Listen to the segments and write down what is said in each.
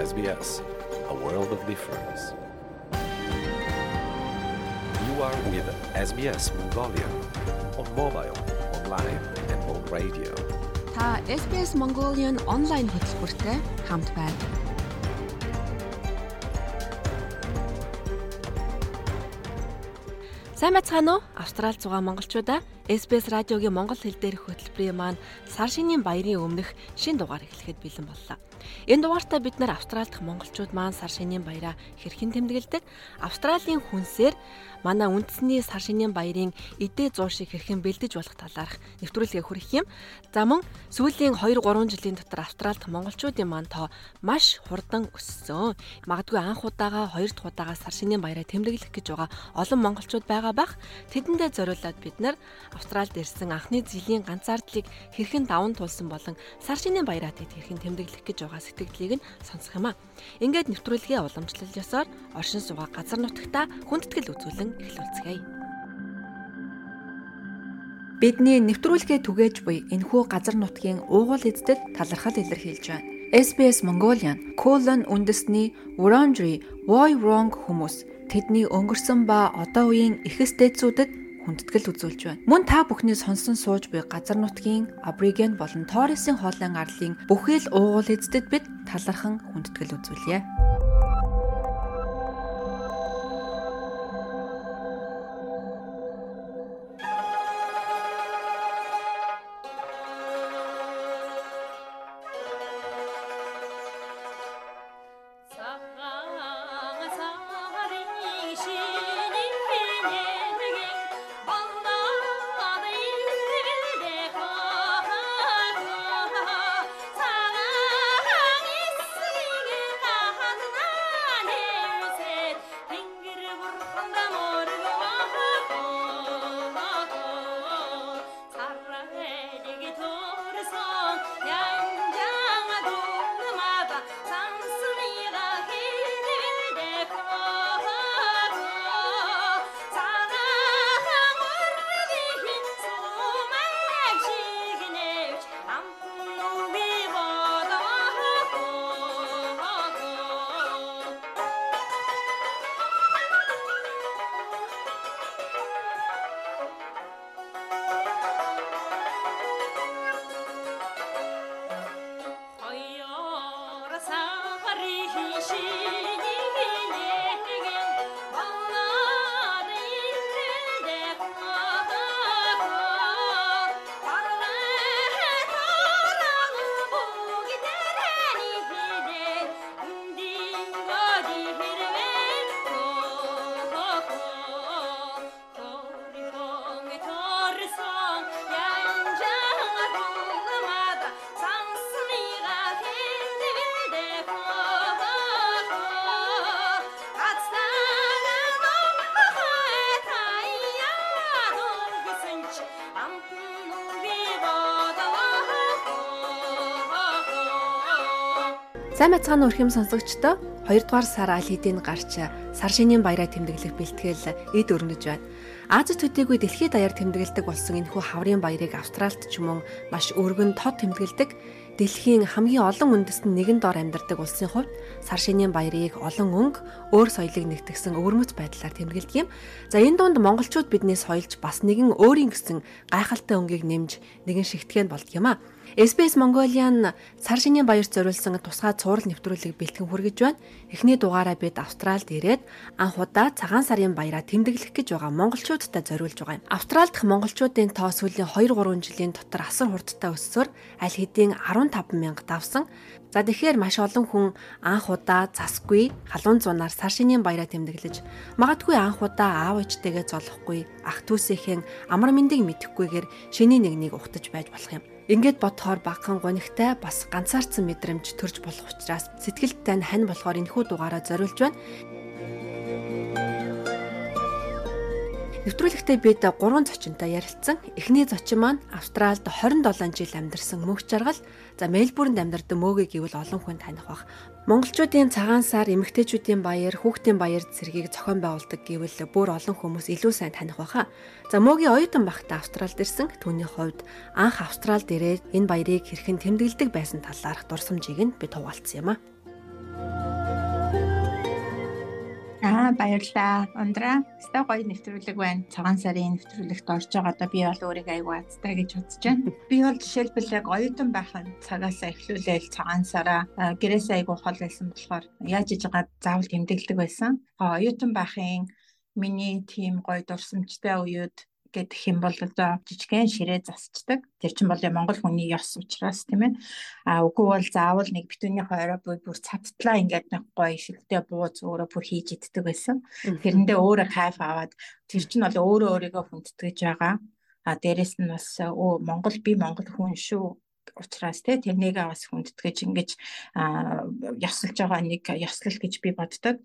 SBS, a world of difference. You are with SBS Mongolia on mobile, online and on radio. Та SBS Mongolian онлайн хөтөлбөртэй хамт байна. Сайн байцгаана уу? Австрал зугаа монголчуудаа SBS радиогийн монгол хэл дээрх хөтөлбөрийн маань сар шинийн баярын өмнөх шин дугаар эхлэхэд бэлэн боллоо. Энэ дугаартаа бид нар Австрал дахь монголчууд маань сар шинийн баяраа хэрхэн тэмдэглэдэг, Австралийн хүнсээр манай үндэсний сар шинийн баярын эдээ 100 шиг хэрхэн бэлдэж болох талаарх нэвтрүүлгээ хүргэх юм. За мөн сүүлийн 2 3 жилийн дотор Австралид монголчуудын маань тоо маш хурдан өссөн. Магадгүй анх удаага 2 дахь удаага сар шинийн баяраа тэмдэглэх гэж байгаа олон монголчууд байгаа бах. Тэдэндээ зориулаад бид нар Австралид ирсэн анхны жилийн ганцаардлыг хэрхэн даван туулсан болон сар шинийн баяраа тэд хэрхэн тэмдэглэх гэж байгаа сэтгэлдлийг нь сонсох юм а. Ингээд нэвтрүүлгээ уламжлал ёсоор оршин суугаа газар нутагта хүндэтгэл үзүүлэн эхлүүлцгээе. Бидний нэвтрүүлгээ түгээж буй энэхүү газар нутгийн уугуул эздэд талархал илэрхийлж байна. SBS Mongolian Colon үндэсний Wurundjeri Woi Wurrung хүмүүс тэдний өнгөрсөн ба одоо үеийн эхэстэйцүүдэд хүндэтгэл үзүүлж байна. Мөн та бүхний сонсон сууж буй газар нутгийн Абориген болон Торресын хоолойн арлын бүхэл уугуул эздэд бид талархан хүндэтгэл үзүүлье. Сайн мэцхан өрхөм сонсогчдоо 2 дугаар сар аль хэдийн гарч сар шинийн баяраа тэмдэглэх бэлтгэл эд өрнөж байна. Аз төдийгүй дэлхийд даяар тэмдэглэдэг болсон энэхүү хаврын баярыг Австралид ч мөн маш өргөн тод тэмдэглэдэг. Дэлхийн хамгийн олон үндэст нь нэгэн дор амьдардаг улсын хувьд сар шинийн баярыг олон өнгө өөр соёлыг нэгтгэсэн өвөрмөц байдлаар тэмдэглэдэг юм. За энэ дунд монголчууд биднээс соёлж бас нэгэн өөрийн гэсэн гайхалтай өнгийг нэмж нэгэн шигтгэн болд юм а. SBS Mongolian сар шинийн баярт зориулсан тусгай цуврал нэвтрүүлэг бэлтгэн хүргэж байна. Эхний дугаараа бид Австралид ирээд анх удаа цагаан сарын баяраа тэмдэглэх гэж байгаа монголчуудтай зориулж байгаа юм. Австрал дахь монголчуудын тоо сүүлийн 2 3 жилийн дотор асар хурдтай өссөөр аль хэдийн 15 мянга давсан. За тэгэхээр маш олон хүн анх удаа засгүй халуун зунаар сар шинийн баяраа тэмдэглэж магадгүй анх удаа аав ээжтэйгээ золохгүй ах түүсийнхэн амар мэндийг мэдэхгүйгээр шиний нэгнийг ухтаж байж болох юм. Ингээд бодохоор багхан гонигтай бас ганцаарцсан мэдрэмж төрж болох учраас сэтгэлд тань хань болохоор энэхүү дугаараа зориулж байна. Нэвтрүүлэгтээ бид 3 зочинтой ярилцсан. Эхний зочин маань Австралид 27 жил амьдарсан мөнх жаргал, за Мельбурнд амьдардаг мөөгийг гэвэл олон хүн таних бах. Монголчуудын цагаан сар эмэгтэйчүүдийн баяр, хүүхдийн баяр зэргийг зохион байгуулдаг гэвэл бүр олон хүмүүс илүү сайн таних баха. За мөөгийн оюутан багтаа Австралид ирсэн. Түүний хувьд анх Австралид ирээд энэ баярыг хэрхэн тэмдэглэдэг байсан талаарх дурсамжийг нь би туулцсан юм а. Аа баярлалаа. Ундра. Өстой гоё нэвтрүүлэг байна. Цагаан сарын нэвтрүүлэгт орж байгаа одоо би бол өөрийгөө аягүй азтай гэж бодож байна. Би бол жишээлбэл яг оюутан байхад цагаасаа эхлүүлээл цагаан сараа гэрээсээ аягүй хол байсан болохоор яаж иж байгаа заавал тэмдэглэдэг байсан. Оюутан байхын миний тийм гоё дурсамжтай үеуд гэдэг юм бол одоо жижигхэн ширээ засчдаг. Тэр чинь бол Монгол хүний ёс учраас тийм ээ. А үгүй бол заавал нэг битүүний хойроо бүр цадтлаа ингээд нэг гоё шилтэй бууз өөрөө бүр хийж иддэг байсан. Тэрэндээ өөрөө кайф аваад тэр чинь бол өөрөө өөрийгөө хүндэтгэж байгаа. А дээрэс нь бас оо Монгол би Монгол хүн шүү учраас те тэрнийгээ бас хүндэтгэж ингэж ёслж байгаа нэг ёслол гэж би боддог.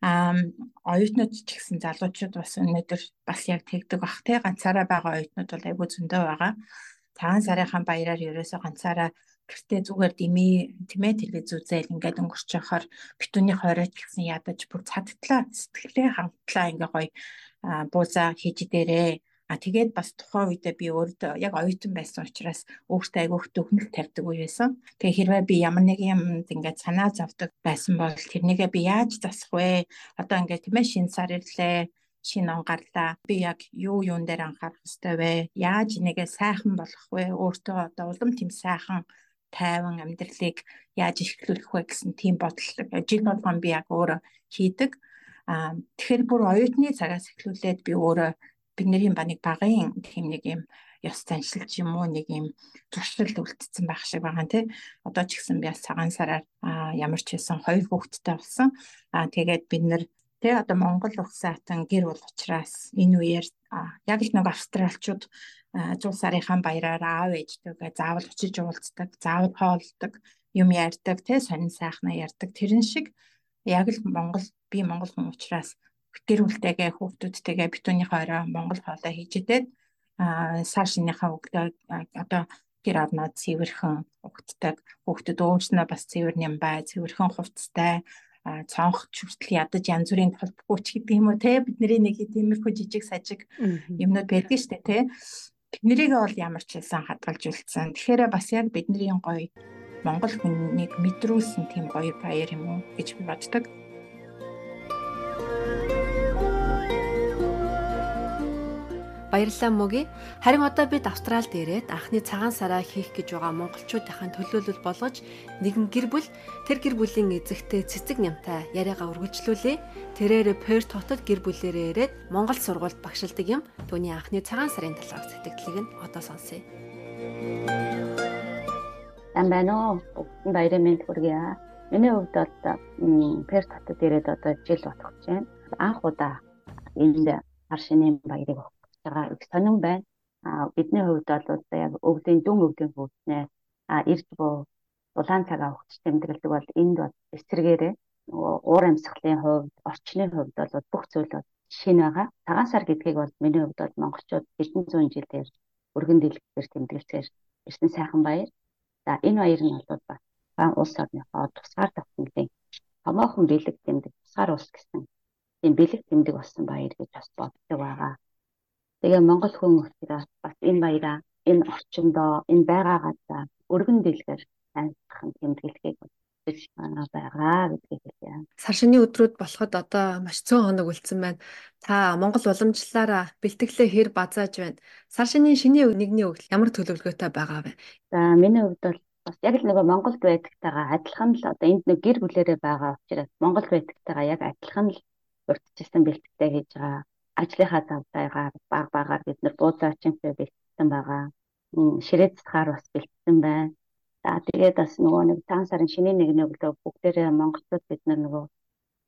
Оюутнууд ч гэсэн залуучууд бас өнөөдөр бас яг тэгдэг бах те ганцаараа байгаа оюутнууд бол айгүй зөндөө байгаа. Цагаан сарынхан баяраар ерөөсөө ганцаараа гэртээ зүгээр дими тийм ээ телевиз үзэл ингээд өнгөрч яхаар битүүний хоройч гэсэн ядаж бүр цадтлаа сэтгэлээ хангалтлаа ингээ гоё буузаа хийж дээрээ А тэгээд бас тухайн үедээ би өөртөө яг оюутан байсан учраас өөртөө айгүйх төгнөл тавьдаг үе байсан. Тэгээ хэрвээ би ямар нэг юм ингээд санаа зовдөг байсан бол тэрнийгээ би яаж засах вэ? Одоо ингээд тийм ээ шин сар ирлээ шинэ он гарлаа. Би яг юу юун дээр анхаарах хэрэгтэй вэ? Яаж энийгээ сайхан болгох вэ? Өөртөө одоо улам тийм сайхан тайван амьдралыг яаж ихлүүлэх вэ гэсэн тийм бодол жил болгон би яг өөрөө хийдэг. Аа тэгэхээр бүр оюутны цагаас эхлүүлээд би өөрөө бидний ба нэг багын тийм нэг юм ёс заншил ч юм уу нэг юм туршилт үлдсэн байх шиг байгаа нэ. Одоо ч гэсэн би цагаан сараар ямар ч байсан хоёр хүүхэдтэй болсон. Аа тэгээд бид нэр тэ одоо Монгол улс хатан гэр бол учраас энэ үеэр яг л нэг австралчууд 100 сарынхаа баяраар аав ээжтэйгээ заавал очиж уулздаг, заавал хоолдог, юм ярьдаг, тэ сонин сайхнаа ярьдаг. Тэрэн шиг яг л Монгол би Монгол хүн учраас гэр бүлтэйгээ хүүхдүүдтэйгээ битүүний хоороо Монгол хоолой хийж идээд сар шинийхаа өглөө одоо гэр орноод цэвэрхэн угтдаг хүүхдүүд өөрснөө бас цэвэр нэм бай цэвэрхэн хувцастай. Цонх хүртэл ядаж янз бүрийн толбогч гэдэг юм уу те? Бидний нэг тиймэрхүү жижиг сажиг юмнууд байдаг штэ те. Тэднийг бол ямар ч хэлсэн хадгалж үлдсэн. Тэгэхээр бас яг бидний гоё Монгол хүнийг мэдрүүлсэн тийм гоё баяр юм уу гэж би боддог. Баярлалаа мөги. Харин одоо бид Австралид ирээд анхны цагаан сараа хийх гэж байгаа монголчуудын төлөөлөл болгож нэгэн гэр бүл тэр гэр бүлийн эзэгтэй цэцэг нямтай яриагаа үргэлжлүүлээ. Тэрээр Перт хотод гэр бүлээрээ ирээд Монгол сургуульд багшилдаг юм. Түүний анхны цагаан сарын талаарх сэтгэлдлийг нь одоо сонсъё. Ам байна уу? Баярын мэнд хүргье. Миний хувьд бол Перт хотод ирээд одоо жил болох гэж байна. Анх удаа энд хар шинийн баярыг байгаа их сонирн байна. А бидний хувьд бол яг өвлийн дүн өвлийн хөвснээ а ирж буу улаан цагаа өгч тэмдэглэдэг бол энд бол эсрэгээрээ уур амьсгалын хувьд орчны хувьд бол бүх зүйл бол шинэ байгаа. Цагаан сар гэдгийг бол миний хувьд бол монголчууд хэдэн зуун жилээр өргөн дэлгэр тэмдэглэсээр ирсэн сайхан баяр. За энэ баяр нь бол бас улс орныхоо тусгаар давтмалын томоохон бэлэг тэмдэг тусгаар улс гэсэн тийм бэлэг тэмдэг болсон баяр гэж бас боддог байгаа. Тэгээ Монгол хүн учраас бас энэ баяраа энэ орчиндоо энэ байгаа газар өргөн дэлгэр амьдхан тэмдэглэхийг гэж байгаа гэдгийг хэлье. Сар шинийн өдрүүд болоход одоо маш цөөн хоног үлдсэн байна. Та Монгол уламжлалаараа бэлтгэлээ хэр базааж байна? Сар шинийн шинийн нэгний өгөл ямар төлөвлөгөөтэй байгаа вэ? За миний хувьд бол бас яг л нөгөө Монголд байдагтайгаа адилхан л одоо энд нэг гэр бүлэрээ байгаа учраас Монгол байдагтайгаа яг адилхан л урдчилсан бэлтгэдэг хийж байгаа ажлынхаа завтайгаар баг багаар бид нар буудаачинтэй бэлтгэсэн байгаа. Ширээ цэцгаар бас бэлтгэсэн байна. За тэгээд бас нөгөө нэг цагаан сарын шинийн нэгний өглөө бүгдээрээ монголчууд бид нар нөгөө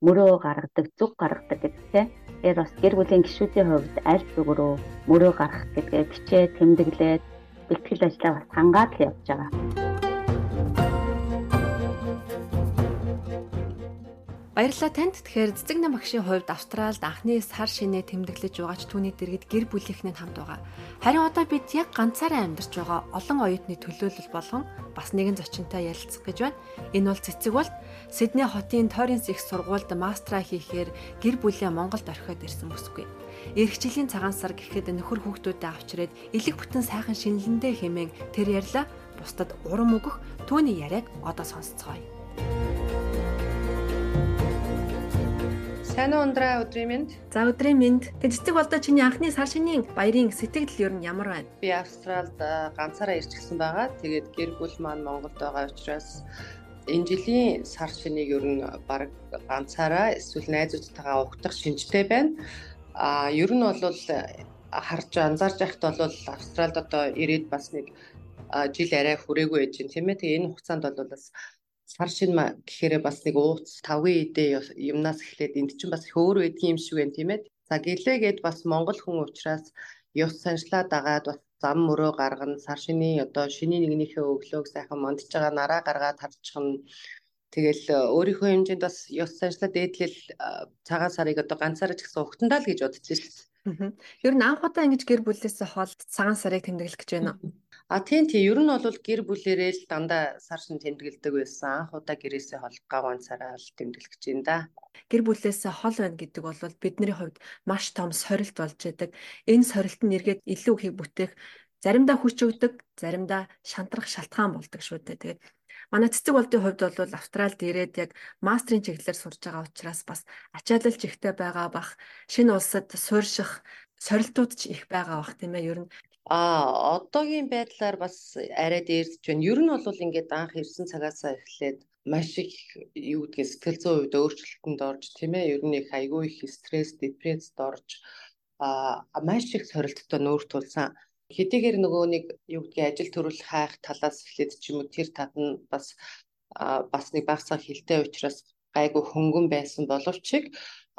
мөрөө гаргадаг, зүг гаргадаг гэдэгтэй. Тэгэхээр бас гэр бүлийн гишүүдийн хувьд аль зүгрөө мөрөө гаргах гэдгээ бичээ тэмдэглээд бэлтгэл ажлаа бас хангаад л явж байгаа. Баярлалаа танд. Тэгэхээр цэцэг нам багшийн хувьд Австралид анхны сар шинэ тэмдэглэж байгаач түүний дэргэд гэр бүлийнхний хамт байгаа. Харин одоо бид яг ганцаараа амьдарч байгаа олон оюутны төлөөлөл болгон бас нэгэн зочинтой ярилцах гэж байна. Энэ бол цэцэг бол Сидней хотын Торренс их сургуульд мастера хийхээр гэр бүлээ Монголд орхиод ирсэн бүсгүй. Ирэх жилийн цагаан сар гэхэд нөхөр хүүхдүүдэд авчирээд элэг бүтэн сайхан шинэлэндээ хэмээн тэр ярьла бусдад урам өгөх түүний яриаг одоо сонсцгоё. Сайн уу ундраа өдрийн мэнд. За өдрийн мэнд. Тэг цэцэг болдоо чиний анхны сар шинийн баярын сэтгэл ер нь ямар байна? Би Австралид ганцаараа ирчихсэн байгаа. Тэгээд гэр бүл маань Монголд байгаа учраас энэ жилийн сар шинийг ер нь баг ганцаараа эсвэл найзуудтайгаа угтах шинжтэй байна. А ер нь бол харж анзаарч байхад бол Австралид одоо ирээд бас нэг жил арай хүрээгүй байж байна тийм ээ. Тэгээ энэ хугацаанд бол бас сар шин гэхээр бас нэг ууц тавгийн идэ юмнаас эхлээд энд чинь бас их өөр байдгийн юм шиг байна тийм ээ. За гэлээгээд бас монгол хүн учраас ёс саншлаа дагаад бас зам мөрөө гаргана сар шинийн одоо шинийн нэгнийхээ өглөөг сайхан мондж байгаа нараа гаргаад харчихна Тэгэл өөрийнхөө хэмжээнд бас ёс заншлаа дээдлэл цагаан сарыг одоо ганцаараа ч гэсэн угтандаа л гэж бодож байна. Ер нь анх удаа ингэж гэр бүлээс хол цагаан сарыг тэмдэглэх гэж байна уу? А тийм тийм ер нь бол гэр бүлэрээ л дандаа сар шин тэмдэглэдэг байсан. Анх удаа гэрээсээ хол гаван цараа л тэмдэглэж байна да. Гэр бүлээсээ хол байна гэдэг бол бидний хувьд маш том сорилт болж байдаг. Энэ сорилт нь эргээд илүү ихийг бүтээх заримдаа хүч өгдөг, заримдаа шантрах шалтгаан болдог шүү дээ. Тэгээд манай цэцэг болдын хувьд бол Австралид ирээд яг мастрын чиглэлээр сурж байгаа учраас бас ачаалал жигтэй байгаа бах шинэ улсад суурших сорилтууд ч их байгаа бах тийм ээ. Ер нь А одоогийн байдлаар бас арай дээрдэж байна. Ер нь бол ингээд анх ирсэн цагаасаа эхлээд маш их юу гэдгийг сэтгэл зүйн хувьд өөрчлөлтөнд орж тийм ээ. Ер нь их айгүй их стресс, депрессд орж а маш их сорилттой нүүр тулсан. Хэдийгээр нөгөө нэг юу гэдгийг ажил төрөл хайх талаас эхлээд ч юм уу тэр тат нь бас бас нэг багцаа хилтэй учраас гайгүй хөнгөн байсан боловч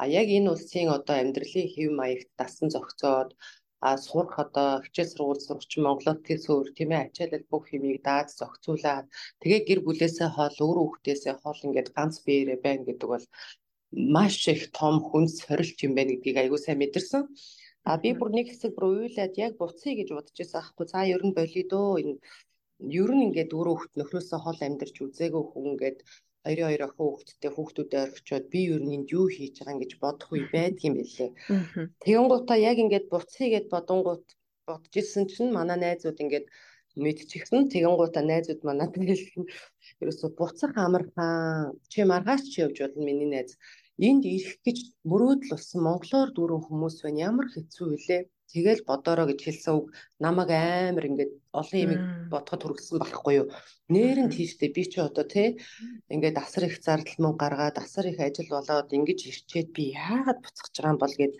а яг энэ улсын одоо амьдралын хэв маягт дасан зохицоод а сурах одоо хичээл сургууль сурагч Монголд тэр суур тийм ээ ачаалал бүх хэмийг даад зохицуулаад тэгээ гэр бүлээсээ хол өөр хүүхдээсээ хол ингээд ганц биеэрээ байна гэдэг бол маш их том хүн сорилт юм байна гэдгийг аягүй сайн мэдэрсэн. А би бүр нэг хэсэг бүр уйлаад яг буцъя гэж бодож байсан аахгүй. За ер нь болидоо энэ ер нь ингээд өөр хүүхд нөхрөөсөө хол амьдарч үзээгүй хүн ингээд хоёрын хоёр охин хүүхэдтэй хүүхдүүдэд орхичоод би ер нь энд юу хийж байгаа юм гэж бодох үе байдаг юм билээ. Тэгэнгуутаа яг ингээд буцъя гэд бодонгууд бодож ирсэн чинь манай найзууд ингээд мэдчихсэн. Тэгэнгуутаа найзууд манад хэлсэн. Ерөөсө буцах амархан чи маргааш чи явж болно миний найз. Энд ирэх гэж мөрөөдөл болсон монголоор дүүрэн хүмүүс байна. Ямар хэцүү вүлээ Тэгэл бодороо гэж хэлсэн үг намайг амар ингээд олон юм бодоход хүргэсэн байхгүй юу. Нээр нь тийштэй би чи одоо тий ингээд асар их зардал мөн гаргаад асар их ажил болоод ингэж ирчээд би яагаад буцах гэж байгаа юм бол гэд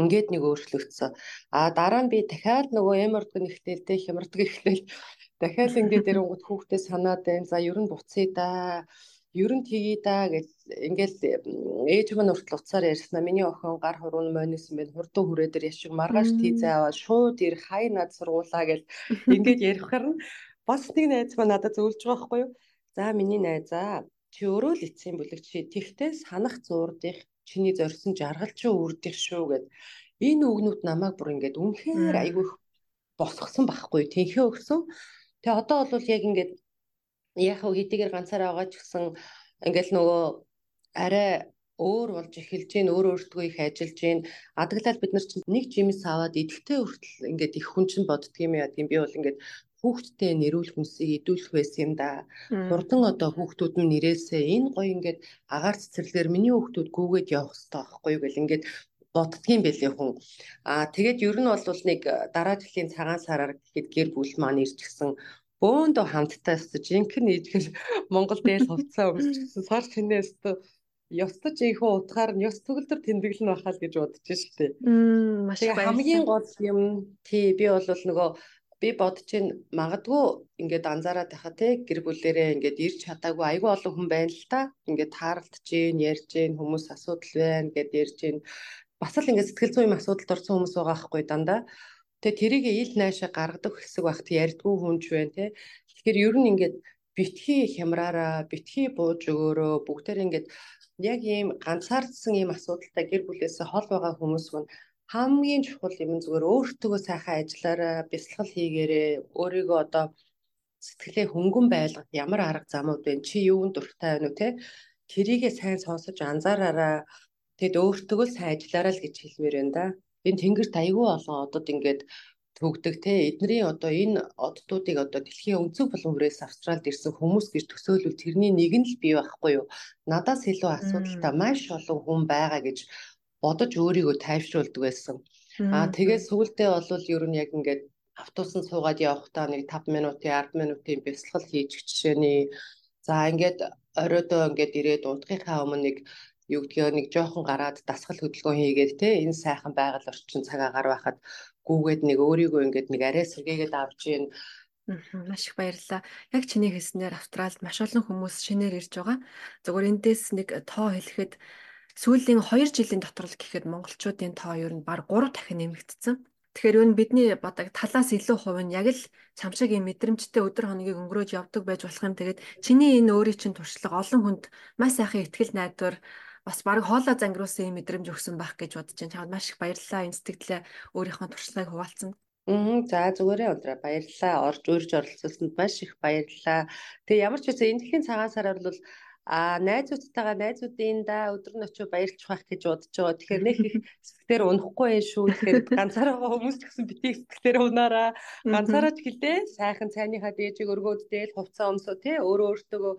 ингээд нэг өөрчлөгдсөн. А дараа нь би дахиад нөгөө эмордг нэгтэл тий хямрдаг ихлээл дахиад ингээд эрэнгууд хүүхдээ санаад байна. За ер нь буцъя да ер нь тгий да гэж ингээл ээж минь уртл уцаар ярьснаа миний охин гар хурууны монисэн байна. Хурдан хүрээ дээр яшиг маргааш тийзээ аваад шууд ир хай над сургуулаа гэж ингээд ярихаар нь бас нэг найз маань надад зөвлөж байгаа байхгүй юу? За миний найзаа чи өөрөө л эцсийн бүлэг. Чи тэгтээ санах зуурдих чиний зорьсон жаргал чи үрдих шүү гэд. Энэ үгнүүд намайг бүр ингээд үнэхээр айгүй босгосон байхгүй тэнхээ өгсөн. Тэгээ одоо бол яг ингээд хөө хэдийгээр ганцаараа байгаа ч гэсэн ингээл нөгөө арай өөр болж эхэлж гин өөр өөртөө их ажиллаж гин адаглал бид нар чинь нэг жимс аваад идэхтэй хүртэл ингээд их хүн чинь боддөг юм яа гэм би бол ингээд хүүхдтэй нэрүүл хүнсийг идүүлэх байсан юм да. Хурдан одоо хүүхдүүд нь нэрээсээ энэ гоё ингээд агаар цэцэрлэгээр миний хүүхдүүд гүгээд явах хэрэгтэй байхгүй юу гэл ингээд боддгийм байлээ хүн. Аа тэгээд ер нь бол нэг дараа жилийн цагаан сараар гэхэд гэр бүл маань ирчихсэн бөөндөө хамттай өстө жинхэнэ ийдгэл Монгол дээл хувцаа өмсчихсэн сар шинээс өстө ёстож ийхүү утгаар нь ёс төгөлдөр тэмдэглэн байхаа л гэж бодож штэ. Маш их хамгийн гол юм тий би бол нөгөө би бодож ин магадгүй ингээд анзаараад байхаа те гэр бүлэрээ ингээд ирж чадаагүй айгүй олон хүн байна л та. Ингээд тааралдж гин, ярьж гин, хүмүүс асуудал байна гэд ярьж гин. Бас л ингээд сэтгэл зүйн асуудалд орсон хүмүүс байгаа байхгүй дандаа. Тэгээ тэрийг ил найшаа гаргадаг хэсэг багт ярьдгүй хүн ч байна те. Тэгэхээр ер нь ингээд битгий хямраараа, битгий бууж өгөөрөө бүгдээр ингээд яг ийм ганцаардсан ийм асуудалтай гэр бүлээсээ хол байгаа хүмүүс мань хамгийн чухал юм зүгээр өөртөө сайхан ажиллаараа, бясалгал хийгээрээ, өөрийгөө одоо сэтгэлээ хөнгөн байлгах ямар арга замууд вэ? Чи юунд дуртай байна уу те? Тэрийгээ сайн сонсож анзаараараа тэгэд өөртөө л сайн ажиллаараа л гэж хэлмээр байна да энэ тэнгэрт айгүй олон одод ингээд төгдөг те. Эдний одоо энэ оддуудыг одоо дэлхийн өнцөг булан бүрээс австралид ирсэн хүмүүс гэж төсөөлвөл тэрний нэг нь л бий байхгүй юу? Надаас илүү асуудалтай маш олон хүн байгаа гэж бодож өөрийгөө тайвшруулдаг байсан. Аа тэгээд сүүлдээ бол ер нь яг ингээд автобусанд суугаад явахдаа нэг 5 минутын 10 минутын бясалгал хийж жишээний за ингээд оройдоо ингээд ирээд унтахынхаа өмнө нэг юу гэдгийг нэг жоохон гараад дасгал хөдөлгөөн хийгээд те энэ сайхан байгаль орчин цагаагаар байхад гүүгээд нэг өөрийгөө ингээд нэг арай сэргээгээд авч ийн Маш их баярлалаа. Яг чиний хэлснээр Австралид маш олон хүмүүс шинээр ирж байгаа. Зөвхөн эндээс нэг тоо хэлэхэд сүүлийн 2 жилийн дотор л гэхэд монголчуудын тоо ер нь баг 3 дахин нэмэгдсэн. Тэгэхээр н бидний бодог талаас илүү хувь нь яг л чамшиг юм мэдрэмжтэй өдөр хоногийг өнгөрөөж явдаг байж болох юм. Тэгээд чиний энэ өөрийн чинь туршлага олон хүнд маш сайхан ихтгэл найдвар бас баг хоолой зангируулсан юм мэдрэмж өгсөн байх гэж бодож байна. Чамд маш их баярлалаа. Энэ сэтгэлээ өөрийнхөө туршлагыг хуваалцсан. Мм за зүгээрээ ундраа баярлалаа. Орж урьж оролцуулсанд маш их баярлалаа. Тэгээ ямар ч байсан энэ дэлхийн цагаан сараар бол а найзуудтайгаа найзуудын да өдөр нь очив баярлж байх гэж бодож байгаа. Тэгэхээр нэг их сэтгэлээр унахгүй юм шүү. Тэгэхээр ганцаараа хүмүүс гэсэн битгий сэтгэлээр унаараа. Ганцаараа ч гэлээ сайхан цайныхаа дээжийг өргөөд дээл хувцас өмсөө тий өөрөө өөртөө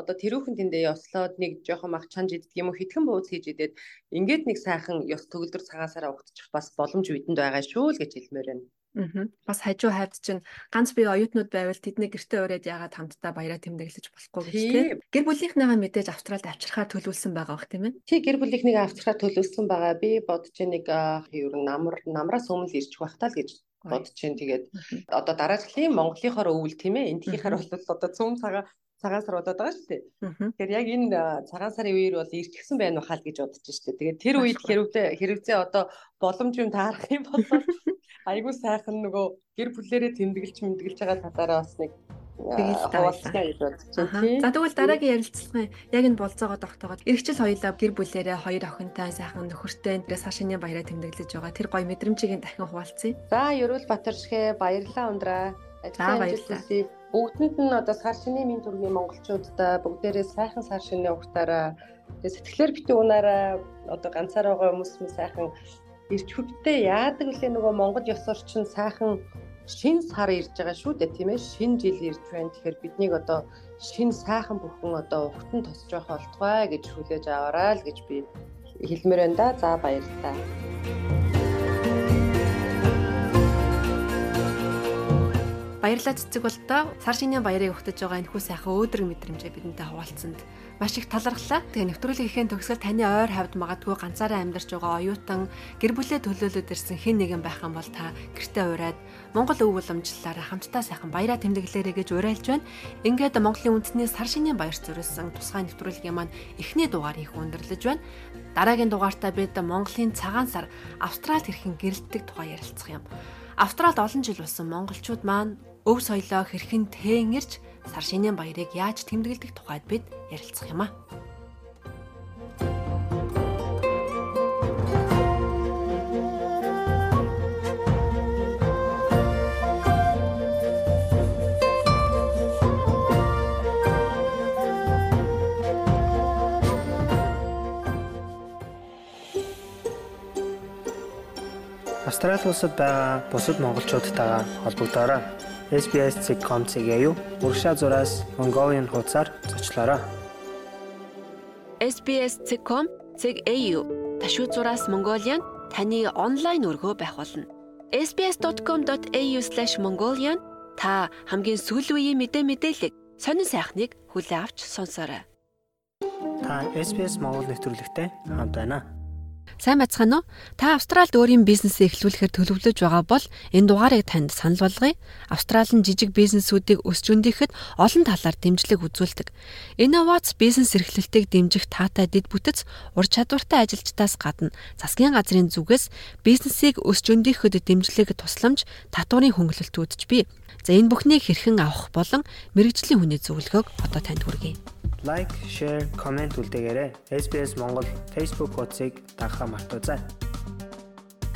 одоо тэрүүхэн тэндээ ёслоод нэг жоохон мах чанж идэх юм уу хитгэн бууз хийж идээд ингээд нэг сайхан ёс төгөлдөр цагаасаараа угтчих бас боломж бидэнд байгаа шүү л гэж хэлмээр байна. Аа. Бас хажуу хавьд чинь ганц бие оюутнууд байвал тэдний гэртээ ураад яагаад хамтдаа баяраа тэмдэглэж болохгүй гэж тийм. Гэр бүлийнхнийгаа мэдээж австралид авчрахаар төлөвлөсөн байгаа бох тийм ээ. Тий гэр бүлийнхнийг авчрахаар төлөвлөсөн байгаа. Би бодож нэг ер нь намар намраас өмнө ирчих байх таа л гэж бодож чинь тэгээд одоо дараагийн Монголынхоор өвөл тийм ээ эндхийнхаар бол одоо цөм цагаа цагаан сар удаад байгаа шүү дээ. Тэгэхээр яг энэ цагаан сарын үеэр бол ирчихсэн байх уу хаа гэж бодож шүү дээ. Тэгээд тэр үед хэрвээ хэрвээ одоо боломж юм таарах юм бол айгүй сайхан нөгөө гэр бүлэрээ тэмдэглэж мэдгэлж байгаа талаараа бас нэг. За тэгвэл дараагийн ярилцлагын яг энэ болцоогоо тогтоогоод эрэгчл хоёлаа гэр бүлээрээ хоёр охинтой сайхан нөхөртэй энэс хашины баяраа тэмдэглэж байгаа. Тэр гоё мэдрэмжийг дахин хуваалцъя. За Ерөөл Батаршгэ баярлалаа ундраа. За баярлалаа бүгдэнд нь одоо сар шинэ минь төргийн монголчуудаа бүгдээрээ сайхан сар шинэ угтаараа тэгээ сэтгэлээр битүү унаараа одоо ганцаар байгаа хүмүүс нь сайхан ирч хүчтэй яадаг үлээ нөгөө монгол ёс орчин сайхан шин сар ирж байгаа шүү дээ тийм ээ. Шин жил ирж байна. Тэгэхээр биднийг одоо шин сайхан бүхэн одоо угтан тосч явах болтугай гэж хүлээж аваарай л гэж би хэлмээр байна да. За баярлалаа Баярлалаа цэцэг болдоо. Сар шинийн баярыг өгтөж байгаа энэ хүү сайхан өөдрөг мэдрэмжээ бидэнтэй хуваалцсанд маш их талархлаа. Тэгээ нэвтрүүлгийн ихэн төгсгөл таны ойр хавьд магадгүй ганцаараа амьдарч байгаа оюутан гэр бүлээ төлөөлөд ирсэн хэн нэгэн байх юм бол та гэртээ ураад Монгол өв уламжлалаараа хамтдаа сайхан баяраа тэмдэглээрэй гэж уриалж байна. Ингээд Монголын үндэсний сар шинийн баяр зориулсан тусгай нэвтрүүлгийн маань эхний дугаар их өндөрлөж байна. Дараагийн дугаартаа бид Монголын цагаан сар Австралид хэрхэн гэрэлтдэг тухай ярилцах юм. Австралид олон жил болсон монголчууд маань өв соёлоо хэрхэн тэнгэрч сар шинийн баярыг яаж тэмдэглэдэг тухайд бид ярилцах юм аа. Австрали улсад байгаа бусад монголчуудтайгаа холбогдоорой SBS.com.cg-ийг урагшаа зураас Mongolian хуудасаар зочлоорой. SBS.com.cg ташуу зураас Mongolian таны онлайн өргөө байх болно. SBS.com.au/mongolian та хамгийн сүүлийн үеийн мэдээ мэдээлэл сонин сайхныг хүлээ авч сонсоорой. Та SBS Монгол нэвтрүүлэгтэй хамт байна. Сайн бацгаана уу? Та Австралид өөрийн бизнесээ эхлүүлэхээр төлөвлөж байгаа бол энэ дугаарыг танд санал болгоё. Австралийн жижиг бизнесүүдийг өсч өндөхөд олон талаар дэмжлэг үзүүлдэг. Innovaц бизнес эрхлэлтийг дэмжих таатай дэд бүтэц ур чадвартай ажилчдаас гадна засгийн газрын зүгээс бизнесийг өсч өндөхөд дэмжлэг тусламж татварын хөнгөлөлтүүд ч бий. За энэ бүхнийг хэрхэн авах болон мэрэгжлийн хүний зөвлөгөөг одоо танд хүргэе лайк, share, комент үлдээгээрэй. SBS Монгол Facebook хуудсыг дагахаа мартаоцай.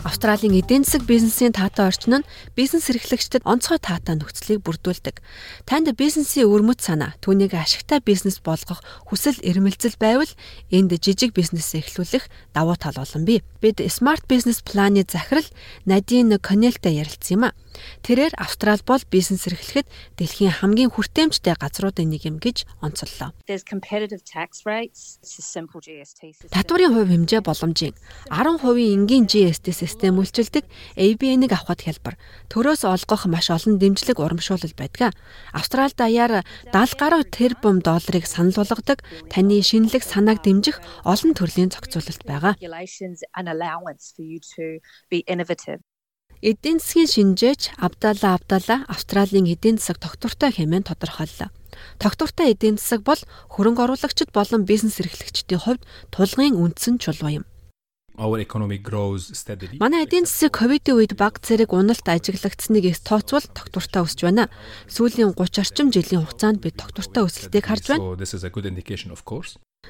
Австралийн эдийн засаг бизнесийн таатай орчин нь бизнес эрхлэгчдэд онцгой таатай нөхцөлийг бүрдүүлдэг. Танд бизнесийн өрмөц санаа, түүнийг ашигтай бизнес болгох хүсэл эрмэлзэл байвал энд жижиг бизнесээ эхлүүлэх давуу тал олон бий. Бид Smart Business Plan-ы захирал Надин Коннелтэй ярилцсан юм а. Тэрээр Австрал бол бизнес эрхлэхэд дэлхийн хамгийн хүртээмжтэй газруудын нэг юм гэж онцоллоо. Татварын хувь хэмжээ боломжийн 10% энгийн GST систем үйлчилдэг ABN-ыг авахд хялбар. Төрөөс олгох маш олон дэмжлэг урамшуулал байдаг. Австрал даяар 70 гаруй тэрбум долларыг санал болгодог таны шинэлэг санааг дэмжих олон төрлийн зохицуулалт байгаа. Эдийн засгийн шинжээч Абдалла Абдалла Австралийн эдийн засаг доктортой хэмээн тодорхойллоо. Тогтвортой эдийн засаг бол хөрөнгө оруулагчид болон бизнес эрхлэгчдийн хувьд тулгын үндсэн чулуу юм. Манай эдийн засаг ковидын үед баг зэрэг уналт ажиглагдсныг их тооцвол тогтвортой өсөж байна. Сүүлийн 30 орчим жилийн хугацаанд бид тогтвортой өсөлтийг харж байна.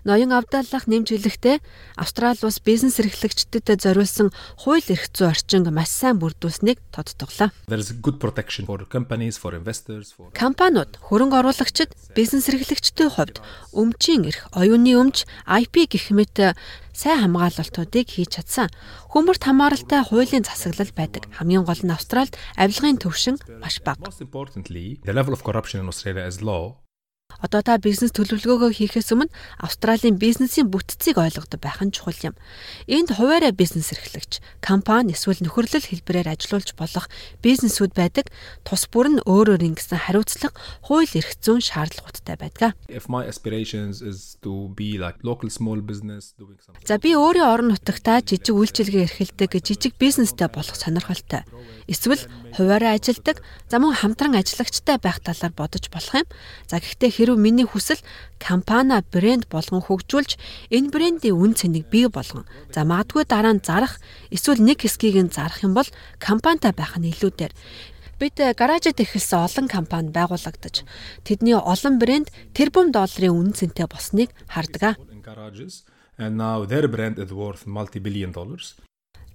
Ноён авдааллах нэмж хэлэхдээ Австрали улс бизнес эрхлэгчдэд зориулсан хууль эрх зүйн орчинг маш сайн бүрдүүлсэнийг тодтоглоо. Компаниуд, хөрөнгө оруулагчид, бизнес эрхлэгчдийн хувьд өмчийн эрх, оюуны өмч, IP гэх мэт сайн хамгаалалтуудыг хийж чадсан. Хүмүүрт хамааралтай хуулийн засаглал байдаг. Хамгийн гол нь Австральд авилгын төвшин маш бага. Одоо та бизнес төлөвлөгөөгөө хийхээс өмнө Австралийн бизнесийн бүтцийг ойлгодог байх нь чухал юм. Энд хуваарай бизнес эрхлэгч, компани эсвэл нөхөрлөл хэлбэрээр ажилуулж болох бизнесүүд байдаг. Тус бүр нь өөрөөр ингэсэн хариуцлага хууль эрх зүйн шаардлагуудтай байдаг. За би өөрийн орон нутагтаа жижиг үйлчилгээ эрхэлдэг жижиг бизнестэй болох сонирхолтой. Эсвэл хуваарай ажилдаг, за мөн хамтран ажиллагчтай байх талаар бодож болох юм. За гэхдээ Хэрв миний хүсэл компани брэнд болгон хөгжүүлж энэ брендийн үн цэнийг бий болгон за магадгүй дараа нь зарах эсвэл нэг хэсгийг нь зарах юм бол компанитай байх нь илүү дээр бид гаражид эхэлсэн олон компани байгуулагдаж тэдний олон брэнд тэрбум долларын үнэ цэнтэй болсныг хардаг. And now their brand is worth multi-billion dollars.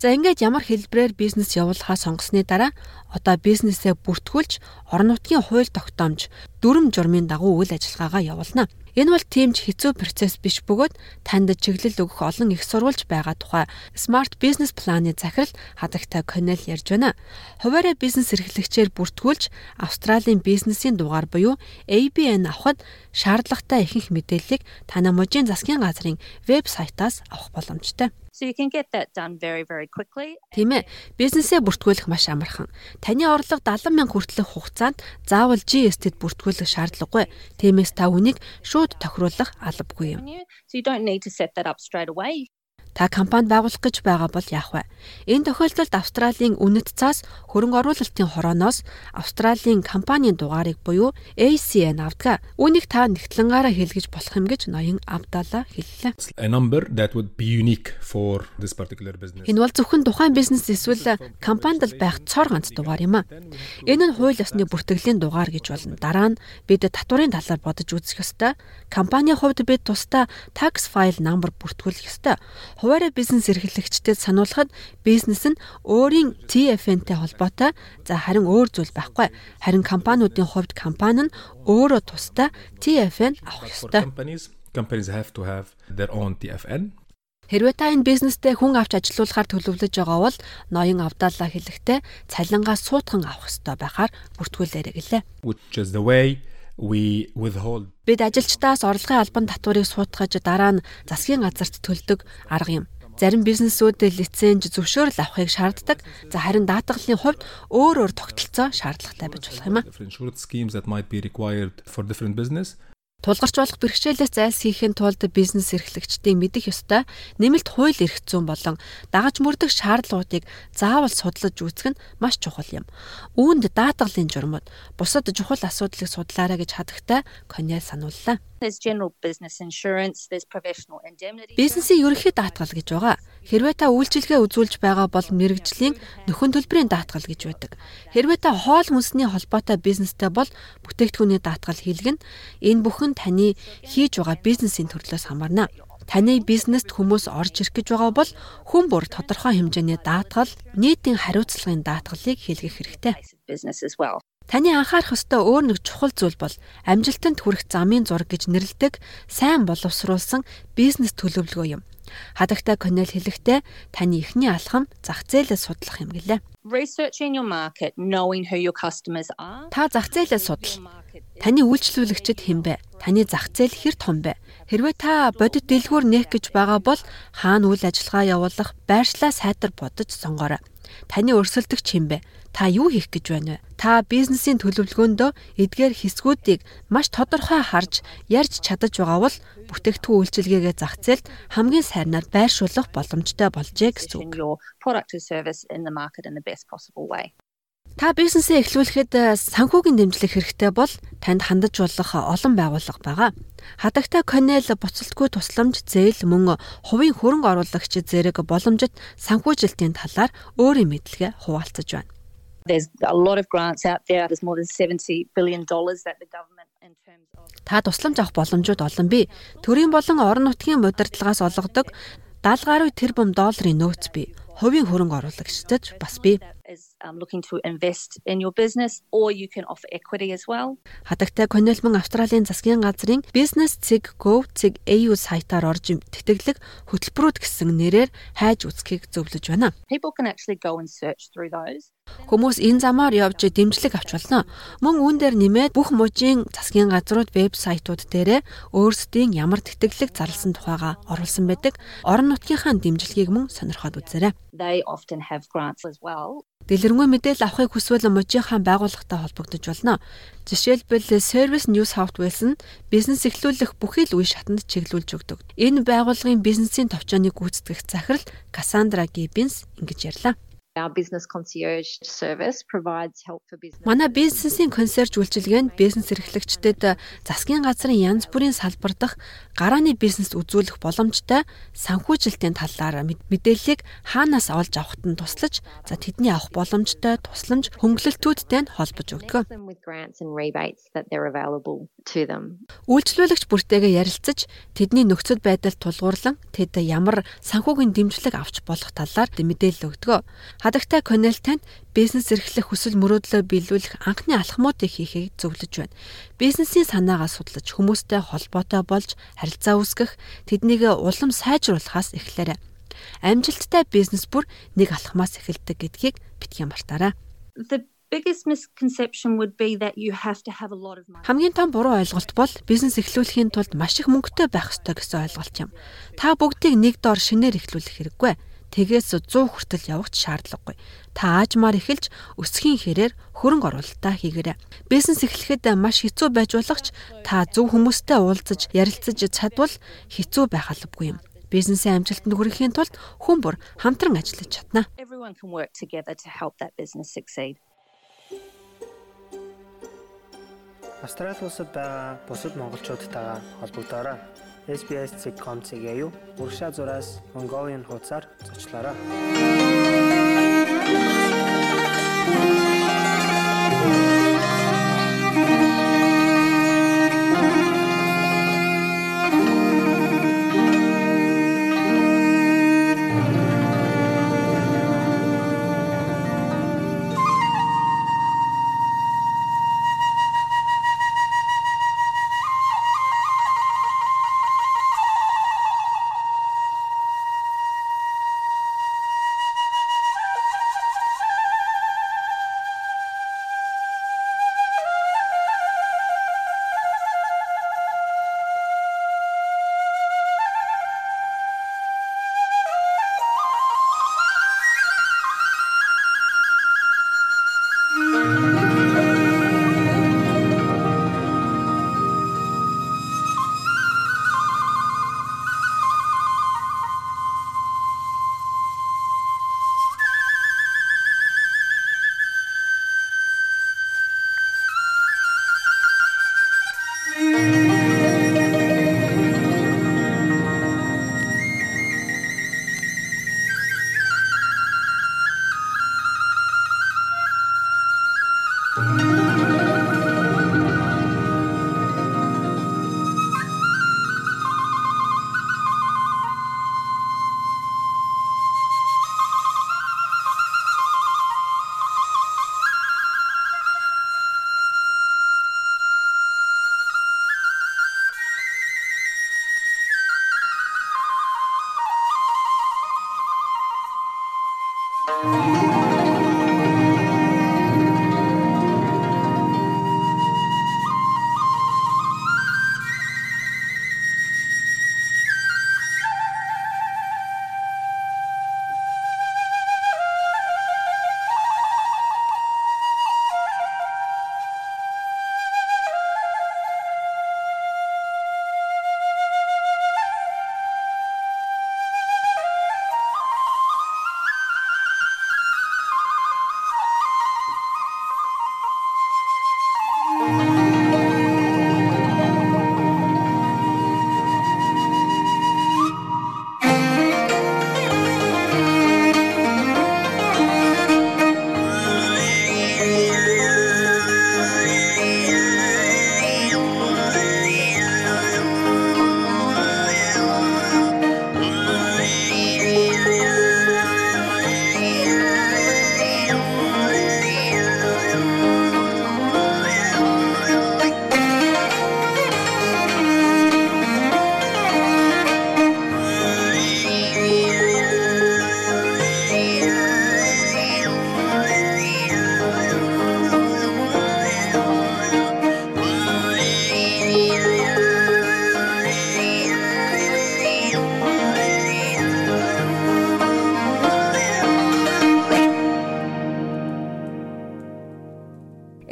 За ингээд ямар хэлбэрээр бизнес явуулахаа сонгосны дараа одоо бизнесээ бүртгүүлж орон нутгийн хууль тогтоомж дүрм журмын дагуу үйл ажиллагаагаа явуулна. Энэ бол тиймч хэцүү процесс биш бөгөөд танд чиглэл өгөх олон их сурвалж байгаа тухай Smart Business Plan-ы захирал хадагтай Коннел ярьж байна. Хуваарай бизнес эрхлэгчээр бүртгүүлж Австралийн бизнесийн дугаар буюу ABN авахд шаардлагатай ихэнх мэдээллийг танай мужийн засгийн газрын вебсайтаас авах боломжтой. So you can get that done very very quickly. Тийм ээ. Бизнесээ бүртгүүлэх маш амархан. Таны орлого 70 мянга хүртэлх хугацаанд заавал GST-д бүртгүүлэх шаардлагагүй. Тиймээс та үнийг шууд тохируулах албагүй юм. Та компанид байгуулах гэж байгаа бол яах вэ? Энэ тохиолдолд Австралийн үнэт цаас хөрөнгө оруулалтын хорооноос Австралийн компанийн дугаарыг буюу ACN авдаг. Үүнийг та нэгтлэнгаараа хэлгэж болох юм гэж ноён Абдалла хэллээ. A number that would be unique for this particular business. Энэ бол зөвхөн тухайн бизнес эсвэл компанид л байх цор ганц дугаар юм а. Энэ нь хууль ёсны бүртгэлийн дугаар гэж болно. Дараа нь бид татварын талаар бодож үзэх ёстой. Компанийн хувьд бид тусдаа tax file number бүртгүүлэх ёстой хуваарай бизнес эрхлэгчдэд сануулхад бизнес нь өөрийн TFN-тэй холбоотой за харин өөр зүйл байхгүй. Харин компаниудын хувьд компани нь өөрөө тусдаа TFN авах ёстой. Companies have to have their own TFN Хэрвээ та энэ бизнестэй хүн авч ажилуулахаар төлөвлөж байгаа бол ноён авдаалаа хэлэхдээ цалингаас суутхан авах ёстой байхаар бүртгүүлээрэй гэлээ. Which is the way we withhold Бид ажилчдаас орлогын албан татварыг суутгаж дараа нь засгийн газарт төлдөг арга юм. Зарим бизнесүүд лиценз зөвшөөрөл авахыг шаарддаг. За харин даатгалын хувьд өөр өөр тогтолцоо шаардлагатай байж болох юм а. Тулгарч болох бэрхшээлээс зайлсхийхин тулд бизнес эрхлэгчдийн мэдих ёстой нэмэлт хууль эрх зүйн болон дагаж мөрдөх шаардлагуудыг заавал судлаж үзэх нь маш чухал юм. Үүнд даатгалын журмууд бусад чухал асуудлыг судлаарай гэж хадагтай Коньял санууллаа. There's general business insurance, there's professional indemnity. Бизнесийн ерөнхий даатгал гэж байгаа. Хэрвээ та үйлчилгээ үзүүлж байгаа бол мэрэгжлийн нөхөн төлбөрийн даатгал гэж байдаг. Хэрвээ та хоол хүнсний холбоотой бизнестэй бол бүтээгдэхүүний даатгал хийлгэнэ. Энэ бүхэн таны хийж байгаа бизнесийн төрлөөс хамаарна. Таны бизнест хүмүүс орж ирэх гэж байгаа бол хүн бүр тодорхой хэмжээний даатгал, нийтийн хариуцлагын даатгалыг хийлгэх хэрэгтэй. Таны анхаарах ёстой өөр нэг чухал зүйл бол амжилтанд хүрэх замын зураг гэж нэрлэдэг сайн боловсруулсан бизнес төлөвлөгөө юм. Хадагтай Коннел хэлэхдээ таны эхний алхам зах зээлээ судлах юм гэлээ. Researching your market, knowing who your customers are. Та зах зээлээ судал. Таны үйлчлүүлэгчид хэн бэ? Таны зах зээл хэр том бэ? Хэрвээ та бодит дэлгүүр нээх гэж байгаа бол хаана үйл ажиллагаа явуулах, байршлаа сайтар бодож сонгоорой. Таны өрсөлдөгч хэн бэ? Та юу хийх гэж байна вэ? Та бизнесийн төлөвлөгөөндөө эдгээр хэсгүүдийг маш тодорхой харж ярьж чадаж байгаа бол бүтээгдэхүүн үйлчилгээгээ зах зээлд хамгийн сайнаар байршуулах боломжтой болжээ гэсэн үг. Та бизнесээ эхлүүлэхэд э, санхүүгийн дэмжлэг хэрэгтэй бол танд хандаж болох олон байгууллага байгаа. Хадагтай Коннел буцалтгүй тусламж, зээл мөн хувийн хөрөнгө оруулагч зэрэг боломжит санхүүжилтийн талаар өөрийн мэдлэгээ хуваалцаж байна. There's a lot of grants out there. There's more than 70 billion dollars that the government Та тусламж авах боломжууд олон бий. Төрийн болон орон нутгийн удирдлагаас олгодог 70 гаруй тэрбум долларын нөөц бий. Хувийн хөрөнгө оруулагчдад бас бий um, looking to invest in your business or you can offer equity as well. Хадагтай Коннелмон Австралийн засгийн газрын business.gov.au сайтаар орж тэтгэлэг хөтөлбөрүүд гэсэн нэрээр хайж үзхийг зөвлөж байна. People can actually go and search through those. Хүмүүс энэ замаар явж дэмжлэг авч болно. Мөн үүн дээр нэмээд бүх мужийн засгийн газрууд вебсайтууд дээрээ өөрсдийн ямар тэтгэлэг зарласан тухайга оруулсан байдаг. Орон нутгийнхаа дэмжлэгийг мөн сонирхоод үзээрэй. They often have grants as well. Дэлгэрэнгүй мэдээлэл авахыг хүсвэл мужийнхаа байгууллагатай холбогдож болно. Жишээлбэл Service New South Wales нь бизнес эхлүүлэх бүхий л үе шатанд чиглүүлж өгдөг. Энэ байгууллагын бизнесийн товчооныг гүйцэтгэх захирал Cassandra Gibbons ингэж ярьлаа. Our business concierge service provides help for business. Манай бизнесийн консьерж үйлчилгээ нь бизнес эрхлэгчдэд засгийн газрын янз бүрийн салбар дах гарааны бизнес үзүүлэх боломжтой санхүүжилтийн талаар мэдээллийг хаанаас олж авахт нь туслаж, за тэдний авах боломжтой тусламж хөнгөлөлтүүдтэй нь холбож өгдөг. Үйлчлүүлэгч бүртээгээ ярилцаж, тэдний нөхцөл байдалд тулгуурлан тэд ямар санхүүгийн дэмжлэг авч болох талаар мэдээлэл өгдөг. Хадагтай Коннел танд бизнес эрхлэх хүсэл мөрөөдлөө биелүүлэх анхны алхмуудыг хийхийг зөвлөж байна. Бизнесийн санаагаа судлаж хүмүүстэй холбоотой болж харилцаа үүсгэх, тэднийг улам сайжруулахаас эхлээрэй. Амжилттай бизнес бүр нэг алхмаас эхэлдэг гэдгийг битгий мартаарай. The biggest misconception would be that you have to have a lot of money. Хамгийн том буруу ойлголт бол бизнес эхлүүлэхийн тулд маш их мөнгөтэй байх ёстой гэсэн ойлголт юм. Та бүгдийг нэг доор шинээр эхлүүлэх хэрэггүй тэгээс 100 хүртэл явах шаардлагагүй. Та аажмаар эхэлж өсөхийн хэрээр хөрөнгө оруулалтаа хийгээрэй. Бизнес эхлэхэд маш хэцүү байж болох ч та зөв хүмүүстэй уулзаж ярилцаж чадвал хэцүү байх албагүй юм. Бизнесийн амжилтанд хүрэхийн тулд хүн бүр хамтран ажиллаж чадна. Австрали улсад байгаа бусад монголчуудтайгаа холбогдоорой. SBS.com.cg юу уршаа зураас Mongolian хуудасаар зочлоорой. Thank you.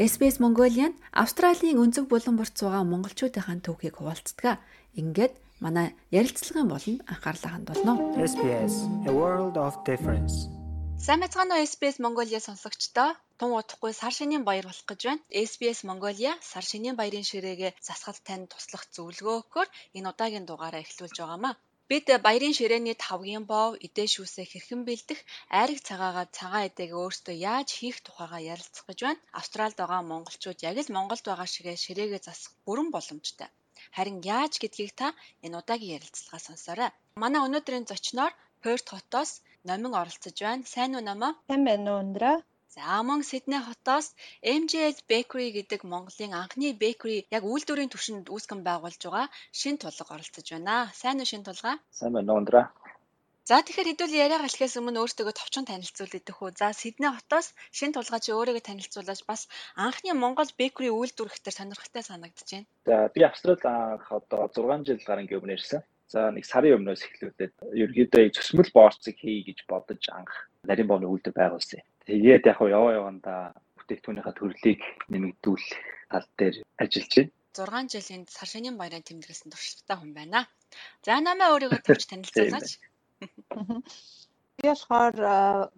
SBS Mongolian Австралийн өнцөг булан борт суугаа монголчуудынхаа түүхийг хуваалцдаг. Ингээд манай ярилцлагын болонд анхаарлаа хандуулно. SBS A World of Difference. Сайн мэцгаано SBS Mongolia сонсогчдоо тун удахгүй сар шинийн баяр болох гэж байна. SBS Mongolia сар шинийн баярын ширээгээ засахад танд туслах зөвлөгөө өгөхөөр энэ удаагийн дугаараа эхлүүлж байгаамаа. Бид баярын ширээний тавгийн бов, эдээ шүүсээ хэрхэн бэлдэх, айраг цагаагаар цагаан эдээг өөрсдөө яаж хийх тухайга ярилцах гэж байна. Австралид байгаа монголчууд яг л Монголд байгаа шигээ ширээгээ засах бүрэн боломжтой. Харин яаж гэдгийг та энэ удаагийн ярилцлагаа сонсоорой. Манай өнөөдрийн зочноор Perth хотоос Номин оролцож байна. Сайн уу намаа? Сайн байна уу өндрөө? За мөн Сидней хотоос MJL Bakery гэдэг Монголын анхны бэкери яг үйлдвэрийн түвшинд үүсгэн байгуулж байгаа шин тулга оролцож байна. Сайн уу шин тулгаа? Сайн байна уу өндрөө? За тэгэхээр хэдүүл яриа галхихээс өмнө өөртөө товчхон танилцуул идэх үү. За Сидней хотоос шин тулгаа чи өөрийгөө танилцуулаад бас анхны Монгол бэкери үйлдвэрлэхээр сонирхолтой санагдаж байна. За би Австралид анх одоо 6 жил гарan өмнө ирсэн. За нэг сарын өмнөөс эхлүүлээд ерөөдөө цөсмөл боорцыг хий гэж бодож анх нарийн бооны үйлдвэр байгуулсан. Тэгээд яг яваа явандаа бүтээгдэхүүнийхээ төрлийг нэмэгдүүлэх тал дээр ажиллаж байна. 6 жилийн сар шинийн баярын тэмдэглэсэн туршлагатай хүн байна. За намаа өөрийгөө төвч танилцуулаач. Би болохоор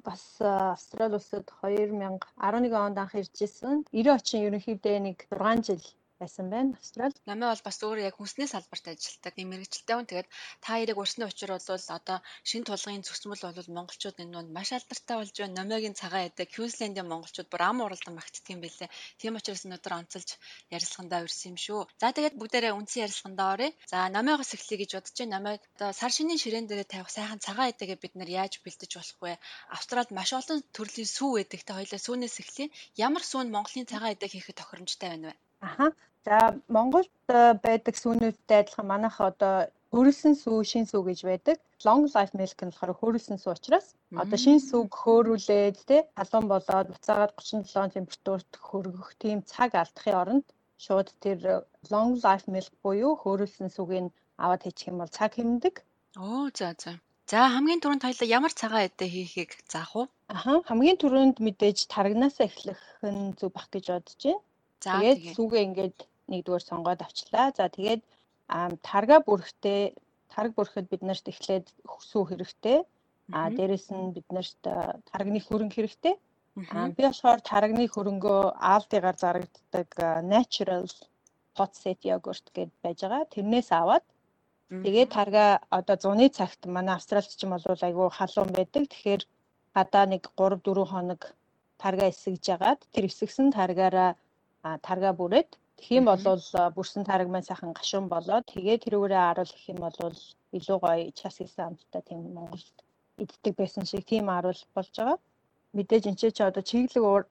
бас Австрали улсад 2011 онд анх ирж исэн. 90 очин ерөнхийдөө нэг 6 жил байсан байна Австралид. Намаа бол бас өөрөө яг хүнсний салбарт ажилладаг юм мэрэгчлээ хүн. Тэгээд та хоёрыг урсны учир бол одоо шин тулгын зөвсмөл бол монголчууд энэ нь маш алдартай болж байна. Номиогийн цагаан эдэг Квинслендийн монголчууд бүр ам уралдан багтдаг юм билээ. Тийм учраас өнөөдөр онцолж ярилцлагандаа ирсэн юм шүү. За тэгээд бүгдээрээ үндсэн ярилцлагандаа оръё. За номиогоос эхлэе гэж бодож байна. Номиог одоо сар шинийн ширээн дээр тавих сайхан цагаан эдэгээ бид нар яаж бэлдэж болох вэ? Австралид маш олон төрлийн сүү эдэг. Тэ хоёлаа сүүнээс эхлэе. Ямар сүүн Монголын цагаан эдэг хийхэд тохиромжтой байна вэ? Аха. За Монголд э, байдаг сүүнүүдтэй адилхан манайх одоо хөрөлсөн сүү, шин сүү гэж байдаг. Long life milk нь болохоор хөрөлсөн сүү учраас одоо шин сүүг хөөрүүлээд тий халуун болоод буцаагаад 37 температурт хөргөх тийм цаг алдахын оронд шууд тэр long life milk буюу хөөрөлсөн сүүгийг аваад хийчих юм бол цаг хэмндэг. Оо за за. За хамгийн түрүүнд хоёлаа ямар цагаан эдэ хийхийг заах уу? Аха хамгийн түрүүнд мэдээж тарагнаас эхлэх нь зөв бах гэж бодож байна. Тэгээд сүүгээ ингээд нэгдүгээр сонгоод авчлаа. За тэгээд тарга бүрхтээ тарга бүрхэд бид нарт эхлээд сүү хэрэгтэй. А дээрэс нь бид нарт тарганы хөрөнгө хэрэгтэй. А би болохоор тарганы хөрөнгөө аалдыгаар зарагддаг natural hot set yogurt гэд байж байгаа. Тэрнээс аваад тэгээд тарга одоо зуны цагт манай австралч юм бол айгүй халуун байдаг. Тэгэхээр гадаа нэг 3 4 хоног тарга эсгэж ягаад тэр эсгсэн таргаараа тарга бүрээд тэгхийн бол бүрсэн тараг маань сайхан гашуун болоод тэгээ тэрүүгээрээ аруул гэх юм бол илүү гоё час хийсэн амттай тийм Монголд иддэг байсан шиг тийм аруул болж байгаа. Мэдээж энэ ч одоо чиглэг